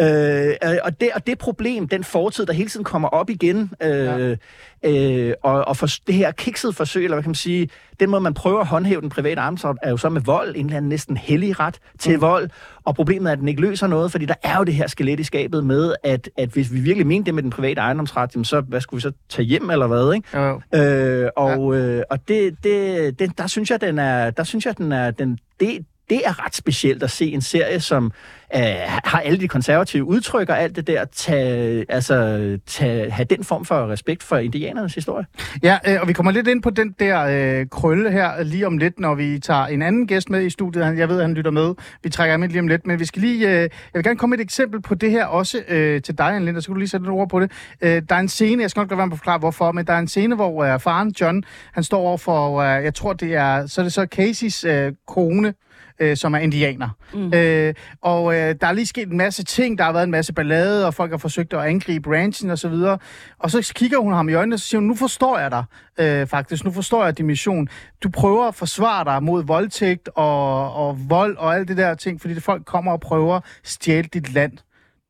Øh, øh, og, det, og det problem, den fortid, der hele tiden kommer op igen, øh, øh, og, og for, det her kiksede forsøg, eller hvad kan man sige, den måde, man prøver at håndhæve den private ejendomsret, er jo så med vold, en eller anden næsten hellig ret til mm. vold, og problemet er, at den ikke løser noget, fordi der er jo det her skelet i skabet med, at, at hvis vi virkelig mente det med den private ejendomsret, jamen så, hvad skulle vi så tage hjem, eller hvad, ikke? Jo. Øh, og ja. øh, og det, det, det, der synes jeg, den er, der synes jeg, den er, den, det, det er ret specielt at se en serie, som øh, har alle de konservative udtryk og alt det der, tage, altså, tage, have den form for respekt for indianernes historie. Ja, øh, og vi kommer lidt ind på den der øh, krølle her lige om lidt, når vi tager en anden gæst med i studiet. Han- Jeg ved, han lytter med. Vi trækker ham ind lige om lidt, men vi skal lige... Øh, jeg vil gerne komme med et eksempel på det her også øh, til dig, Anne Linda. Så kan du lige sætte et ord på det. Øh, der er en scene, jeg skal nok lade være med at forklare hvorfor, men der er en scene, hvor øh, faren John, han står over for, øh, jeg tror det er, så er det så Caseys øh, kone, øh, som er indianer. Mm. Øh, og øh, der er lige sket en masse ting, der har været en masse ballade, og folk har forsøgt at angribe ranchen og så videre. Og så kigger hun ham i øjnene, og så siger hun, nu forstår jeg dig øh, faktisk, nu forstår jeg din mission. Du prøver at forsvare dig mod voldtægt og, og vold og alt det der ting, fordi det folk kommer og prøver at stjæle dit land.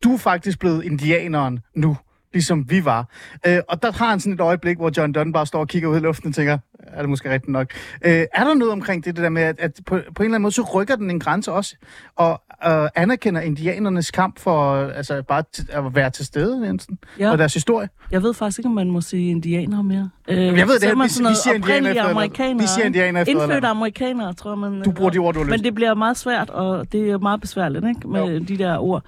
Du er faktisk blevet indianeren nu ligesom vi var. Øh, og der har han sådan et øjeblik, hvor John Donne bare står og kigger ud i luften og tænker, er det måske rigtigt nok? Øh, er der noget omkring det, det der med, at, at på, på en eller anden måde, så rykker den en grænse også, og øh, anerkender indianernes kamp for altså, bare t- at være til stede, Jensen, Ja. og deres historie? Jeg ved faktisk ikke, om man må sige indianer mere. Øh, Jeg ved det, vi- sådan vi noget siger indianer oprindelige efter- amerikanere. vi siger indianer efter Indfødte amerikanere, tror man... Du bruger de ord, du har lyst Men det bliver meget svært, og det er meget besværligt, ikke? Med jo. de der ord.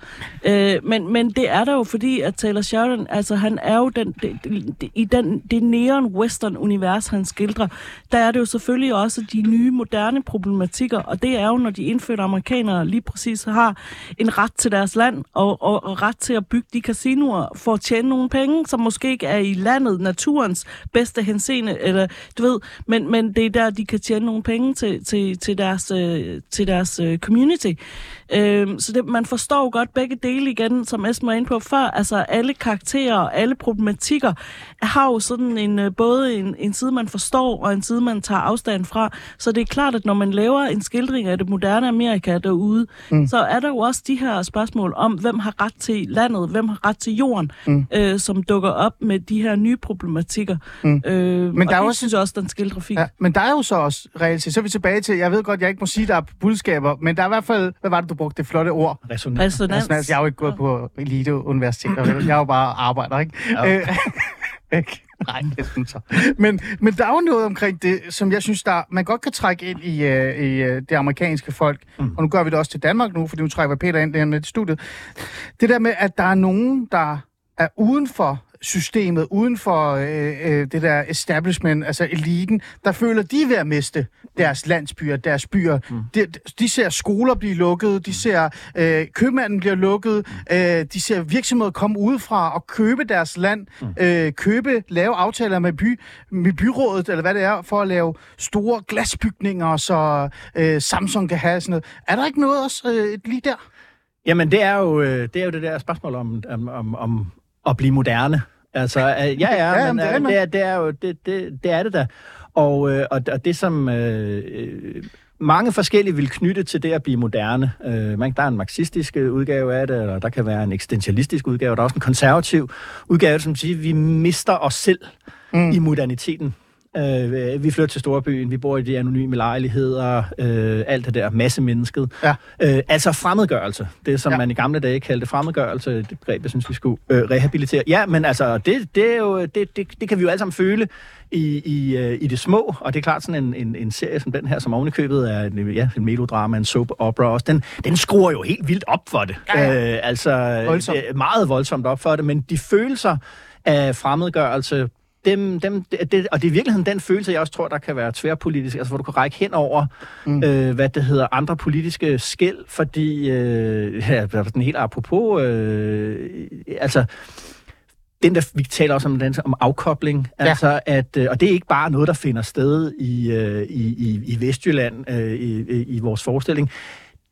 Øh, men, men det er der jo, fordi at Taylor Sheridan, altså han er jo den, det, det, i den, det neon western univers, han skildrer, der er det jo selvfølgelig også de nye, moderne problematikker, og det er jo, når de indfødte amerikanere, lige præcis nødvendigvis har en ret til deres land og, og, og ret til at bygge de casinoer for at tjene nogle penge, som måske ikke er i landet, naturens bedste henseende, eller du ved, men, men det er der, de kan tjene nogle penge til, til, til deres, øh, til deres øh, community. Øh, så det, man forstår godt begge dele igen, som Esben var inde på før. Altså alle karakterer og alle problematikker har jo sådan en, øh, både en, en side, man forstår, og en side, man tager afstand fra. Så det er klart, at når man laver en skildring af det moderne Amerika derude, mm. så er der jo også de her spørgsmål om, hvem har ret til landet, hvem har ret til jorden, mm. øh, som dukker op med de her nye problematikker. Mm. Øh, men der og er det også, synes jeg også, den skildrer fint. Ja, men der er jo så også reelt så er vi tilbage til, jeg ved godt, jeg ikke må sige, der er budskaber, men der er i hvert fald, hvad var det, du brugte det flotte ord? Resonans. Resonans. Resonans. Jeg har jo ikke gået på elite universiteter, jeg er jo bare arbejder, ikke? Ja. Øh, ikke? Nej, det så. Men, men der er jo noget omkring det, som jeg synes, der, man godt kan trække ind i, uh, i uh, det amerikanske folk. Mm. Og nu gør vi det også til Danmark nu, fordi nu trækker Peter ind der med studiet. Det der med, at der er nogen, der er uden for systemet, uden for øh, øh, det der establishment, altså eliten, der føler, de ved at miste deres landsbyer, deres byer. Mm. De, de ser skoler blive lukket, de ser øh, købmanden bliver lukket, mm. øh, de ser virksomheder komme udefra og købe deres land, mm. øh, købe, lave aftaler med, by, med byrådet, eller hvad det er, for at lave store glasbygninger, så øh, Samsung kan have sådan noget. Er der ikke noget også øh, lige der? Jamen, det er jo øh, det, er jo det der spørgsmål om, om, om, om at blive moderne. Altså, øh, ja, ja, ja, men det er, øh, det, er, det er jo det, det, det er det da. Og, øh, og, og det, som øh, øh, mange forskellige vil knytte til det at blive moderne. Øh, man, der er en marxistisk udgave af det, eller der kan være en eksistentialistisk udgave, der er også en konservativ udgave, som siger, at vi mister os selv mm. i moderniteten. Øh, vi flytter til Storbyen, vi bor i de anonyme lejligheder, øh, alt det der, masse mennesket. Ja. Øh, altså fremmedgørelse, det som ja. man i gamle dage kaldte fremmedgørelse, det begreb, jeg synes, vi skulle øh, rehabilitere. Ja, men altså, det, det, er jo, det, det, det kan vi jo alle sammen føle i, i, øh, i det små, og det er klart sådan en, en, en serie som den her, som ovenikøbet er en, ja, en melodrama, en soap opera også, den, den skruer jo helt vildt op for det. Ja, ja. Øh, altså, voldsomt. meget voldsomt op for det, men de følelser af fremmedgørelse dem, dem, det, og det er i virkeligheden den følelse, jeg også tror, der kan være tværpolitisk, altså hvor du kan række hen over, mm. øh, hvad det hedder, andre politiske skæld, fordi, øh, ja, sådan helt apropos, øh, altså, den der, vi taler også om, den, om afkobling, ja. altså at, øh, og det er ikke bare noget, der finder sted i, øh, i, i, i Vestjylland, øh, i, i vores forestilling,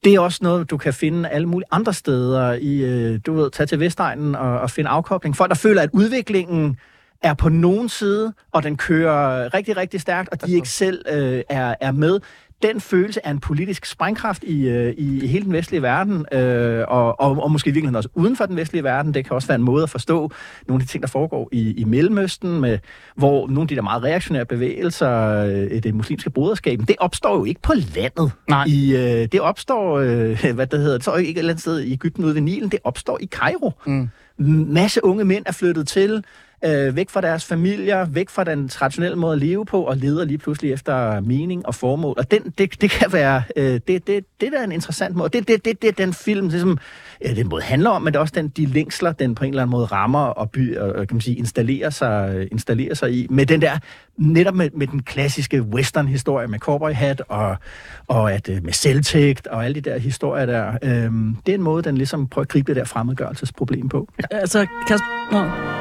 det er også noget, du kan finde alle mulige andre steder i, du ved, tage til Vestegnen og, og finde afkobling. Folk, der føler, at udviklingen er på nogen side, og den kører rigtig, rigtig stærkt, og de ikke selv øh, er, er med. Den følelse af en politisk sprængkraft i, øh, i hele den vestlige verden, øh, og, og, og måske i virkeligheden også uden for den vestlige verden, det kan også være en måde at forstå nogle af de ting, der foregår i, i Mellemøsten, med, hvor nogle af de der meget reaktionære bevægelser, øh, det muslimske broderskab, det opstår jo ikke på landet. Nej. I, øh, det opstår, øh, hvad det hedder, så ikke et eller andet sted i Ægypten ude ved Nilen, det opstår i Kairo. Mm. Masse unge mænd er flyttet til, øh, væk fra deres familier, væk fra den traditionelle måde at leve på, og leder lige pludselig efter mening og formål. Og den, det, det kan være, øh, det, det, det der er en interessant måde. Det, det, det, det den film, ligesom, det som, øh, den måde handler om, men det er også den, de længsler, den på en eller anden måde rammer og, by, og kan man sige, installerer, sig, øh, installerer sig i. Med den der, netop med, med den klassiske western-historie med cowboy hat og, og at, øh, med selvtægt og alle de der historier der. Øh, det er en måde, den ligesom prøver at gribe det der fremmedgørelsesproblem på. Ja. Altså, Kasper...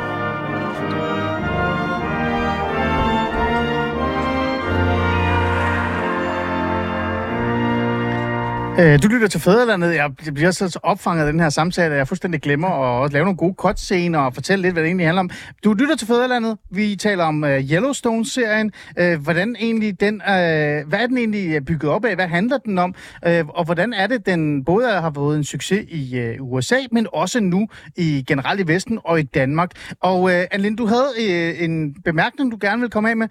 Øh, du lytter til Fæderlandet. Jeg bliver så opfanget af den her samtale, at jeg fuldstændig glemmer at lave nogle gode cutscener og fortælle lidt, hvad det egentlig handler om. Du lytter til Fæderlandet. Vi taler om uh, Yellowstone-serien. Uh, hvordan egentlig den, uh, hvad er den egentlig bygget op af? Hvad handler den om? Uh, og hvordan er det, den både har fået en succes i uh, USA, men også nu i generelt i Vesten og i Danmark? Og uh, Anne du havde uh, en bemærkning, du gerne vil komme af med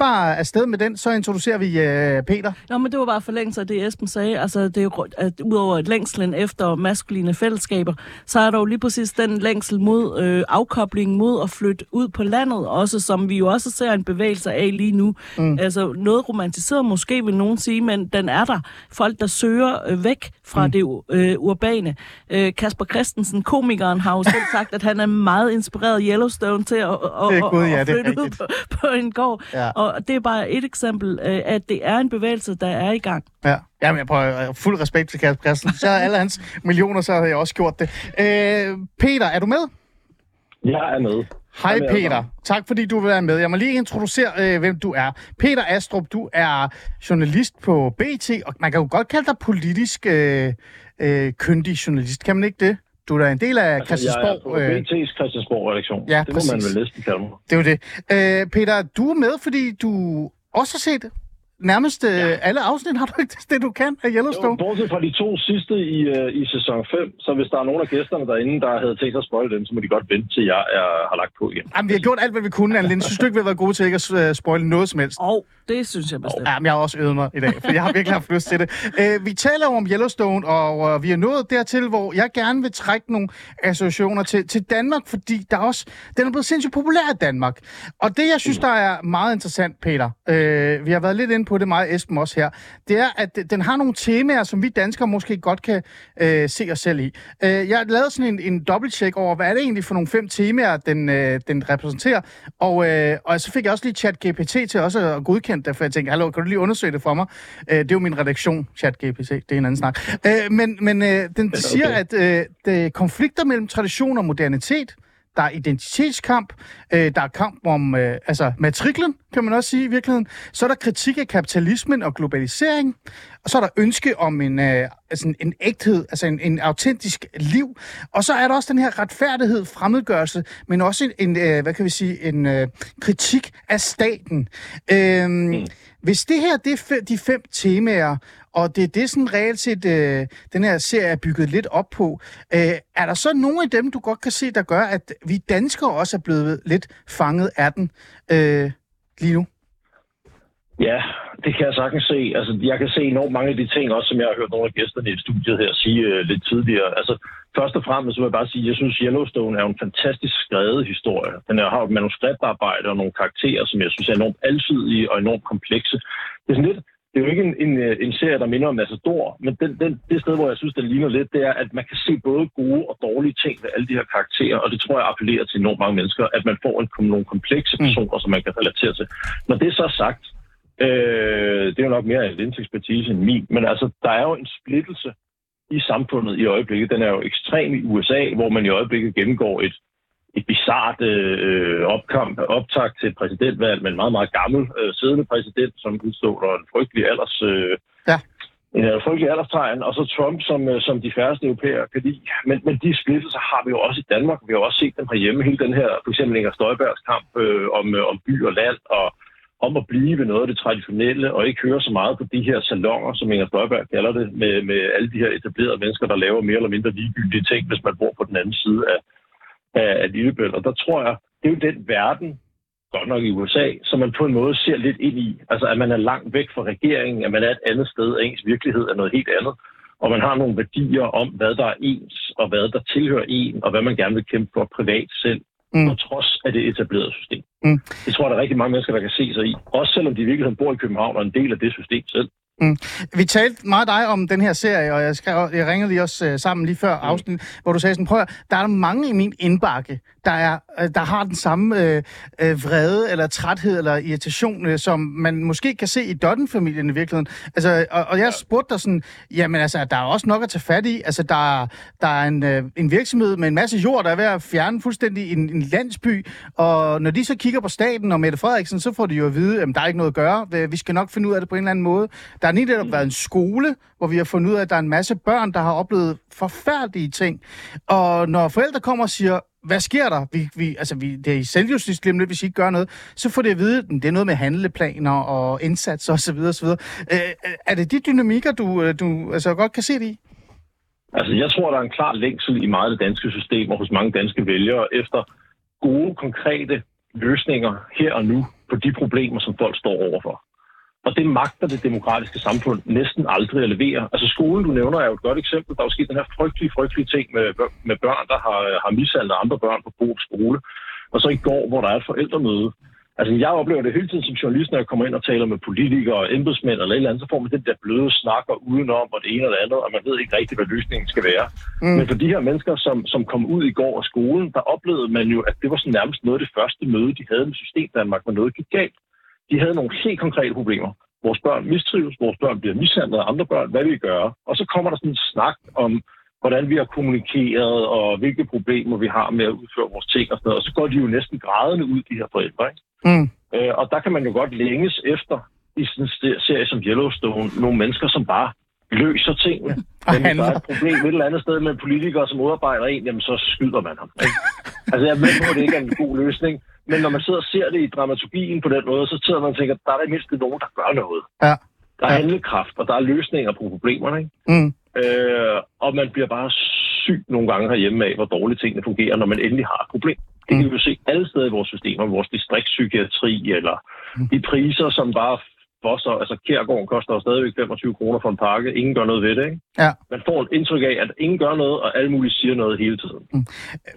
bare afsted med den, så introducerer vi uh, Peter. Nå, men det var bare forlængelse af det, Esben sagde. Altså, det er jo, at udover et længslen efter maskuline fællesskaber, så er der jo lige præcis den længsel mod øh, afkoblingen, mod at flytte ud på landet, også som vi jo også ser en bevægelse af lige nu. Mm. Altså, noget romantiseret måske, vil nogen sige, men den er der. Folk, der søger øh, væk fra mm. det øh, urbane. Øh, Kasper Christensen, komikeren, har jo selv sagt, at han er meget inspireret Yellowstone til at, at, at, ja, at flytte ud på, på en gård. Ja. Og, og det er bare et eksempel, øh, at det er en bevægelse, der er i gang. Ja, Jamen, jeg prøver fuld respekt til Kasper Christensen. Så alle hans millioner, så havde jeg også gjort det. Øh, Peter, er du med? Jeg er med. Hej er med, Peter. Tak fordi du vil være med. Jeg må lige introducere, øh, hvem du er. Peter Astrup, du er journalist på BT, og man kan jo godt kalde dig politisk øh, øh, kyndig journalist. Kan man ikke det? Du er da en del af Altså, jeg er Christiansborg. på øh, BT's Christiansborg-redaktion. Ja, det må præcis. man vel næsten kalde mig. Det er jo det. Øh, Peter, du er med, fordi du også har set nærmest øh, ja. alle afsnit. Har du ikke det, du kan af Jo, Yellowstone? bortset fra de to sidste i, uh, i sæson 5, så hvis der er nogen af gæsterne derinde, der havde tænkt sig at spoil dem, så må de godt vente til jeg er, har lagt på igen. Jamen, vi har gjort alt, hvad vi kunne, Anne Linde. Synes du ikke, vi har været gode til ikke at øh, spoile noget som helst? Og det synes jeg bestemt. Ja, men jeg har også øvet mig i dag, for jeg har virkelig haft lyst til det. Øh, vi taler jo om Yellowstone, og øh, vi er nået dertil, hvor jeg gerne vil trække nogle associationer til, til Danmark, fordi der er også, den er blevet sindssygt populær i Danmark. Og det, jeg synes, der er meget interessant, Peter, øh, vi har været lidt inde på det meget, Esben også her, det er, at den har nogle temaer, som vi danskere måske godt kan øh, se os selv i. Øh, jeg har lavet sådan en, en dobbeltcheck over, hvad er det egentlig for nogle fem temaer, den, øh, den repræsenterer, og, øh, og så fik jeg også lige chat GPT til også at godkende det, for jeg tænkte, hallo, kan du lige undersøge det for mig? Øh, det er jo min redaktion, chat GPT, det er en anden snak. Øh, men men øh, den siger, at øh, det er konflikter mellem tradition og modernitet, der er identitetskamp, øh, der er kamp om øh, altså matriklen, kan man også sige i virkeligheden. Så er der kritik af kapitalismen og globalisering, og så er der ønske om en, øh, altså en ægthed, altså en, en autentisk liv. Og så er der også den her retfærdighed, fremmedgørelse, men også en, en øh, hvad kan vi sige, en øh, kritik af staten. Øh, mm. Hvis det her, det er de fem temaer, og det er det sådan reelt set, øh, den her serie er bygget lidt op på, øh, er der så nogle af dem, du godt kan se, der gør, at vi danskere også er blevet lidt fanget af den øh, lige nu? Ja, det kan jeg sagtens se. Altså, jeg kan se enormt mange af de ting, også som jeg har hørt nogle af gæsterne i studiet her sige øh, lidt tidligere. Altså, først og fremmest vil jeg bare sige, at jeg synes, Yellowstone er en fantastisk skrevet historie. Den har et manuskriptarbejde og nogle karakterer, som jeg synes er enormt alsidige og enormt komplekse. Det er sådan lidt, det er jo ikke en, en, en serie, der minder om Matador, men den, den, det sted, hvor jeg synes, den ligner lidt, det er, at man kan se både gode og dårlige ting ved alle de her karakterer, og det tror jeg appellerer til enormt mange mennesker, at man får en, nogle komplekse personer, mm. som man kan relatere til. Når det er så sagt, øh, det er jo nok mere en ekspertise end min, men altså, der er jo en splittelse i samfundet i øjeblikket. Den er jo ekstrem i USA, hvor man i øjeblikket gennemgår et, et bizart øh, opkamp, optag til et præsidentvalg med en meget, meget gammel øh, siddende præsident, som udstår en frygtelig alders... Øh, Ja. En øh, frygtelig alderstegn, og så Trump, som, øh, som de færreste europæere kan lide. Men, men de splittelser har vi jo også i Danmark. Vi har også set dem herhjemme. Hele den her, for eksempel Inger Støjbergs kamp øh, om, øh, om by og land, og om at blive ved noget af det traditionelle, og ikke høre så meget på de her salonger, som Inger Støjberg kalder det, med, med alle de her etablerede mennesker, der laver mere eller mindre ligegyldige ting, hvis man bor på den anden side af, af, af Lillebælt. Og der tror jeg, det er jo den verden, godt nok i USA, som man på en måde ser lidt ind i. Altså, at man er langt væk fra regeringen, at man er et andet sted, og ens virkelighed er noget helt andet. Og man har nogle værdier om, hvad der er ens, og hvad der tilhører en, og hvad man gerne vil kæmpe for privat selv, Mm. på trods af det etablerede system. Mm. Det tror jeg, der er rigtig mange mennesker, der kan se sig i. Også selvom de i virkeligheden bor i København og er en del af det system selv. Vi talte meget dig om den her serie, og jeg, skrev, jeg ringede lige også øh, sammen lige før afsnit, hvor du sagde sådan, prøv at, der er mange i min indbakke, der, er, øh, der har den samme øh, øh, vrede, eller træthed, eller irritation, øh, som man måske kan se i Dodden-familien i virkeligheden. Altså, og, og jeg spurgte dig sådan, jamen altså, der er også nok at tage fat i. Altså, der, der er en, øh, en virksomhed med en masse jord, der er ved at fjerne fuldstændig en, en landsby, og når de så kigger på staten og Mette Frederiksen, så får de jo at vide, at der er ikke noget at gøre. Vi skal nok finde ud af det på en eller anden måde. Der har lige netop været en skole, hvor vi har fundet ud af, at der er en masse børn, der har oplevet forfærdelige ting. Og når forældre kommer og siger, hvad sker der? Vi, vi, altså, vi, det er i selvjustitsglimlet, hvis I ikke gør noget. Så får det at vide, at det er noget med handleplaner og indsatser osv. osv. Øh, øh, er det de dynamikker, du, øh, du altså, godt kan se det i? Altså, jeg tror, der er en klar længsel i meget af det danske system og hos mange danske vælgere efter gode, konkrete løsninger her og nu på de problemer, som folk står overfor. Og det magter det demokratiske samfund næsten aldrig at levere. Altså skolen, du nævner, er jo et godt eksempel. Der er jo sket den her frygtelige, frygtelige ting med, med børn, der har, har mishandlet andre børn på god skole. Og så i går, hvor der er et forældremøde. Altså jeg oplever det hele tiden som journalist, når jeg kommer ind og taler med politikere og embedsmænd eller et eller andet, så får man den der bløde snakker udenom og det ene og det andet, og man ved ikke rigtigt, hvad løsningen skal være. Mm. Men for de her mennesker, som, som kom ud i går af skolen, der oplevede man jo, at det var sådan nærmest noget af det første møde, de havde med System Danmark, hvor noget gik galt. De havde nogle helt konkrete problemer. Vores børn mistrives, vores børn bliver mishandlet af andre børn. Hvad vi gøre? Og så kommer der sådan en snak om, hvordan vi har kommunikeret, og hvilke problemer vi har med at udføre vores ting og sådan noget. Og så går de jo næsten grædende ud, de her forældre. Ikke? Mm. Øh, og der kan man jo godt længes efter i sådan en serie som Yellowstone, nogle mennesker, som bare løser tingene. Men hvis der er et problem et eller andet sted med politikere, som modarbejder en, jamen så skyder man ham. Ikke? Altså jeg er med på, at det ikke er en god løsning, men når man sidder og ser det i dramaturgien på den måde, så sidder man og tænker, der er der i mindste nogen, der gør noget. Ja. Der er Ja. handlekraft, og der er løsninger på problemerne. Ikke? Mm. Øh, og man bliver bare syg nogle gange herhjemme af, hvor dårligt tingene fungerer, når man endelig har et problem. Det kan vi jo se alle steder i vores systemer, vores distriktspsykiatri, eller de priser, som bare bosser. Altså, Kærgården koster jo stadigvæk 25 kroner for en pakke. Ingen gør noget ved det, ikke? Ja. Man får et indtryk af, at ingen gør noget, og alle mulige siger noget hele tiden. Mm.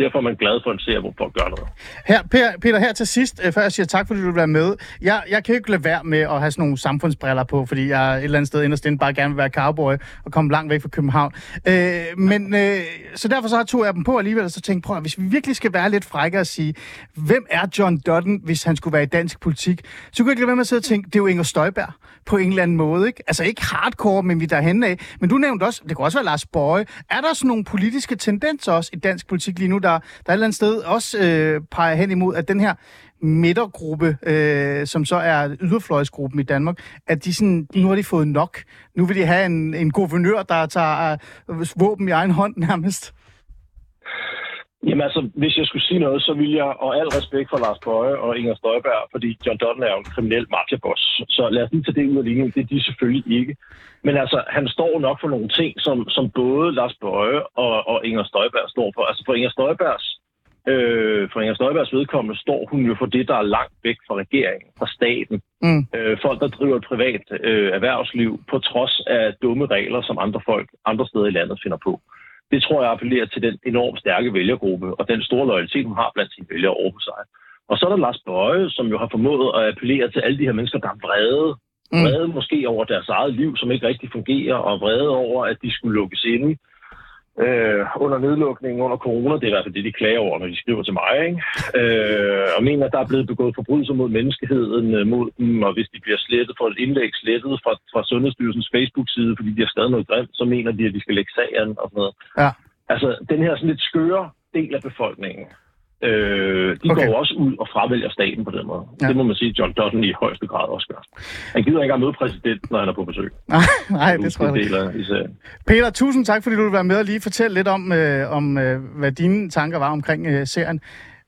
Derfor er man glad for en serie, hvor folk gør noget. Her, Per, Peter, her til sidst, øh, før jeg siger tak, fordi du vil være med. Jeg, jeg kan ikke lade være med at have sådan nogle samfundsbriller på, fordi jeg et eller andet sted inderst inde bare gerne vil være cowboy og komme langt væk fra København. Øh, men øh, så derfor så har to af dem på alligevel, og så tænkte prøv at, hvis vi virkelig skal være lidt frække og sige, hvem er John Dutton, hvis han skulle være i dansk politik, så kunne jeg ikke lade være med at sidde og tænke, det er jo Inger Støjberg på en eller anden måde, ikke? Altså ikke hardcore, men vi derhen af. Men du nævnte også, det kunne også være Lars Bøje. Er der sådan nogle politiske tendenser også i dansk politik lige nu, der, der et eller andet sted også øh, peger hen imod, at den her midtergruppe, øh, som så er yderfløjsgruppen i Danmark, at de sådan, nu har de fået nok. Nu vil de have en, en guvernør, der tager øh, våben i egen hånd nærmest. Jamen altså, hvis jeg skulle sige noget, så vil jeg, og al respekt for Lars Bøje og Inger Støjberg, fordi John Dutton er jo en kriminel mafiaboss, så lad os lige tage det ud af ligningen, det er de selvfølgelig ikke. Men altså, han står nok for nogle ting, som, som både Lars Bøje og, og Inger Støjberg står for. Altså for Inger Støjbergs, øh, for Inger Støjbergs vedkommende står hun jo for det, der er langt væk fra regeringen, fra staten. Mm. Øh, folk, der driver et privat øh, erhvervsliv, på trods af dumme regler, som andre folk andre steder i landet finder på det tror jeg appellerer til den enormt stærke vælgergruppe, og den store loyalitet, hun har blandt sine vælgere over på sig. Og så er der Lars Bøje, som jo har formået at appellere til alle de her mennesker, der er vrede. Mm. Vrede måske over deres eget liv, som ikke rigtig fungerer, og vrede over, at de skulle lukkes inde øh, under nedlukningen under corona. Det er i hvert fald det, de klager over, når de skriver til mig. Ikke? Øh, og mener, at der er blevet begået forbrydelser mod menneskeheden øh, mod dem, og hvis de bliver slettet, får et indlæg slettet fra, fra Sundhedsstyrelsens Facebook-side, fordi de har skrevet noget grimt, så mener de, at de skal lægge sagen og sådan noget. Ja. Altså, den her sådan lidt skøre del af befolkningen, øh, de Okay. går også ud og fravælger staten på den måde. Ja. Det må man sige, at John Dutton i højeste grad også gør. Han gider ikke engang møde præsidenten, når han er på besøg. Nej, nej, det tror jeg ikke. Peter, tusind tak, fordi du vil være med og lige fortælle lidt om, øh, om øh, hvad dine tanker var omkring øh, serien.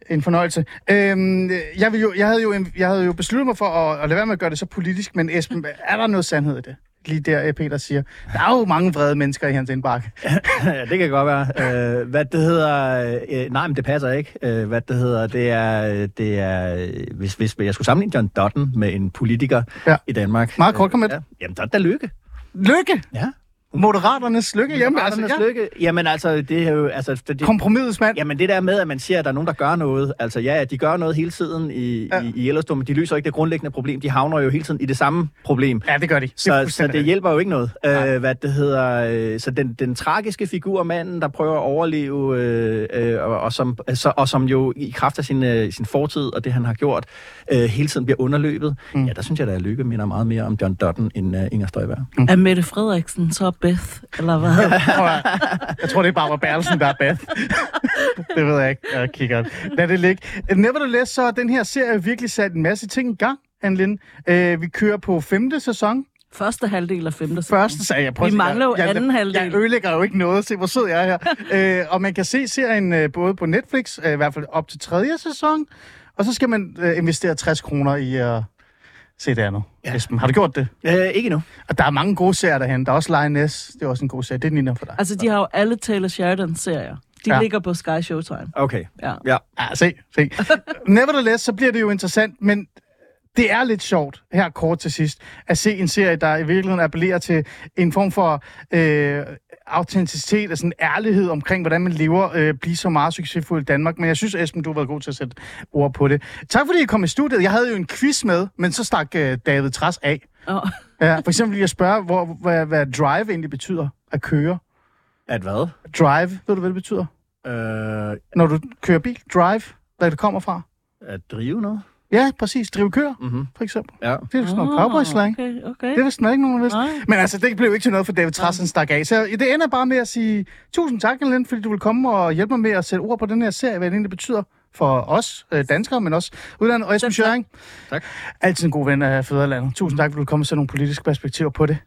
En fornøjelse. Øhm, jeg, vil jo, jeg, havde jo, jeg havde jo besluttet mig for at, at lade være med at gøre det så politisk, men Esben, er der noget sandhed i det? Lige der, øh, Peter siger. Der er jo mange vrede mennesker i hans indbakke. ja, det kan godt være. Øh, hvad det hedder... Øh, nej, men det passer ikke. Øh, hvad det hedder, det er... Det er øh, hvis, hvis jeg skulle sammenligne John Dutton med en politiker Ja. i Danmark... Meget kort, kom med øh, ja, Jamen, der er da lykke. Lykke! Ja. Moderaternes lykke hjemme. Altså, Moderaternes ja. lykke. Jamen, altså, det er jo... Altså, det, det, Kompromisets mand. Jamen det der med, at man siger, at der er nogen, der gør noget. Altså ja, de gør noget hele tiden i, Ja. i, i Yellowstone, men de løser ikke det grundlæggende problem. De havner jo hele tiden i det samme problem. Ja, det gør de. Det Så, så fuldstændig det hjælper jo ikke noget. Øh, hvad det hedder, øh, så den, den tragiske figur, manden, der prøver at overleve, øh, øh, og, og, som, så, og som jo i kraft af sin, øh, sin fortid og det, han har gjort, øh, hele tiden bliver underløbet, mm. ja, der synes jeg, der er lykke minder meget mere om John Dutton end uh, Inger Støjberg. Er Mette Frederiksen så Beth, eller hvad? Jeg tror, det er Barbara Bertelsen, der er Beth. det ved jeg ikke. Jeg kigger. Lad det ligge. Nevertheless, så er den her serie virkelig sat en masse ting i gang, Anne Lind. Øh, vi kører på femte sæson. Første halvdel af femte sæson. Første sagde jeg. Prøv at Vi mangler jo jeg, jeg, anden halvdel. Jeg ødelægger jo ikke noget. Se, hvor sød jeg er her. øh, og man kan se serien øh, både på Netflix, øh, i hvert fald op til tredje sæson, og så skal man øh, investere 60 kroner i at se det andet. Ja. Esben, har du gjort det? Øh, ikke nu. Og der er mange gode serier derhen. Der er også Lioness. Det er også en god serie. Det er Nina for dig. Altså, de har jo alle Taylor Sheridan-serier. De ja. ligger på Sky Showtime. Okay. Ja. Ja. Ja, se, se. Nevertheless, så bliver det jo interessant, men det er lidt sjovt, her kort til sidst, at se en serie, der i virkeligheden appellerer til en form for øh, autenticitet og sådan ærlighed omkring, hvordan man lever, øh, blive så meget succesfuld i Danmark. Men jeg synes, Esben, du har været god til at sætte ord på det. Tak fordi I kom i studiet. Jeg havde jo en quiz med, men så stak øh, David Træs af. Oh. Ja, for eksempel lige at spørge, hvor, hvad, hvad drive egentlig betyder at køre. At hvad? Drive, ved du, hvad det betyder? Øh, Når du kører bil, drive, hvad det kommer fra? at drive noget? Ja, præcis. Drive køer, Mhm. for eksempel. Ja. Det er sådan noget cowboy-slang. Okay, okay. Det er nok ikke nogen, der vidste. Nej. Men altså, det blev ikke til noget for David Trassen stak af. Så det ender bare med at sige tusind tak, Lind, fordi du vil komme og hjælpe mig med at sætte ord på den her serie, hvad det egentlig betyder for os øh, danskere, men også udlandet. Og Esben. Schøring, Tak. altid en god ven af Fæderlandet. Tusind tak, fordi du vil komme og sætte nogle politiske perspektiver på det.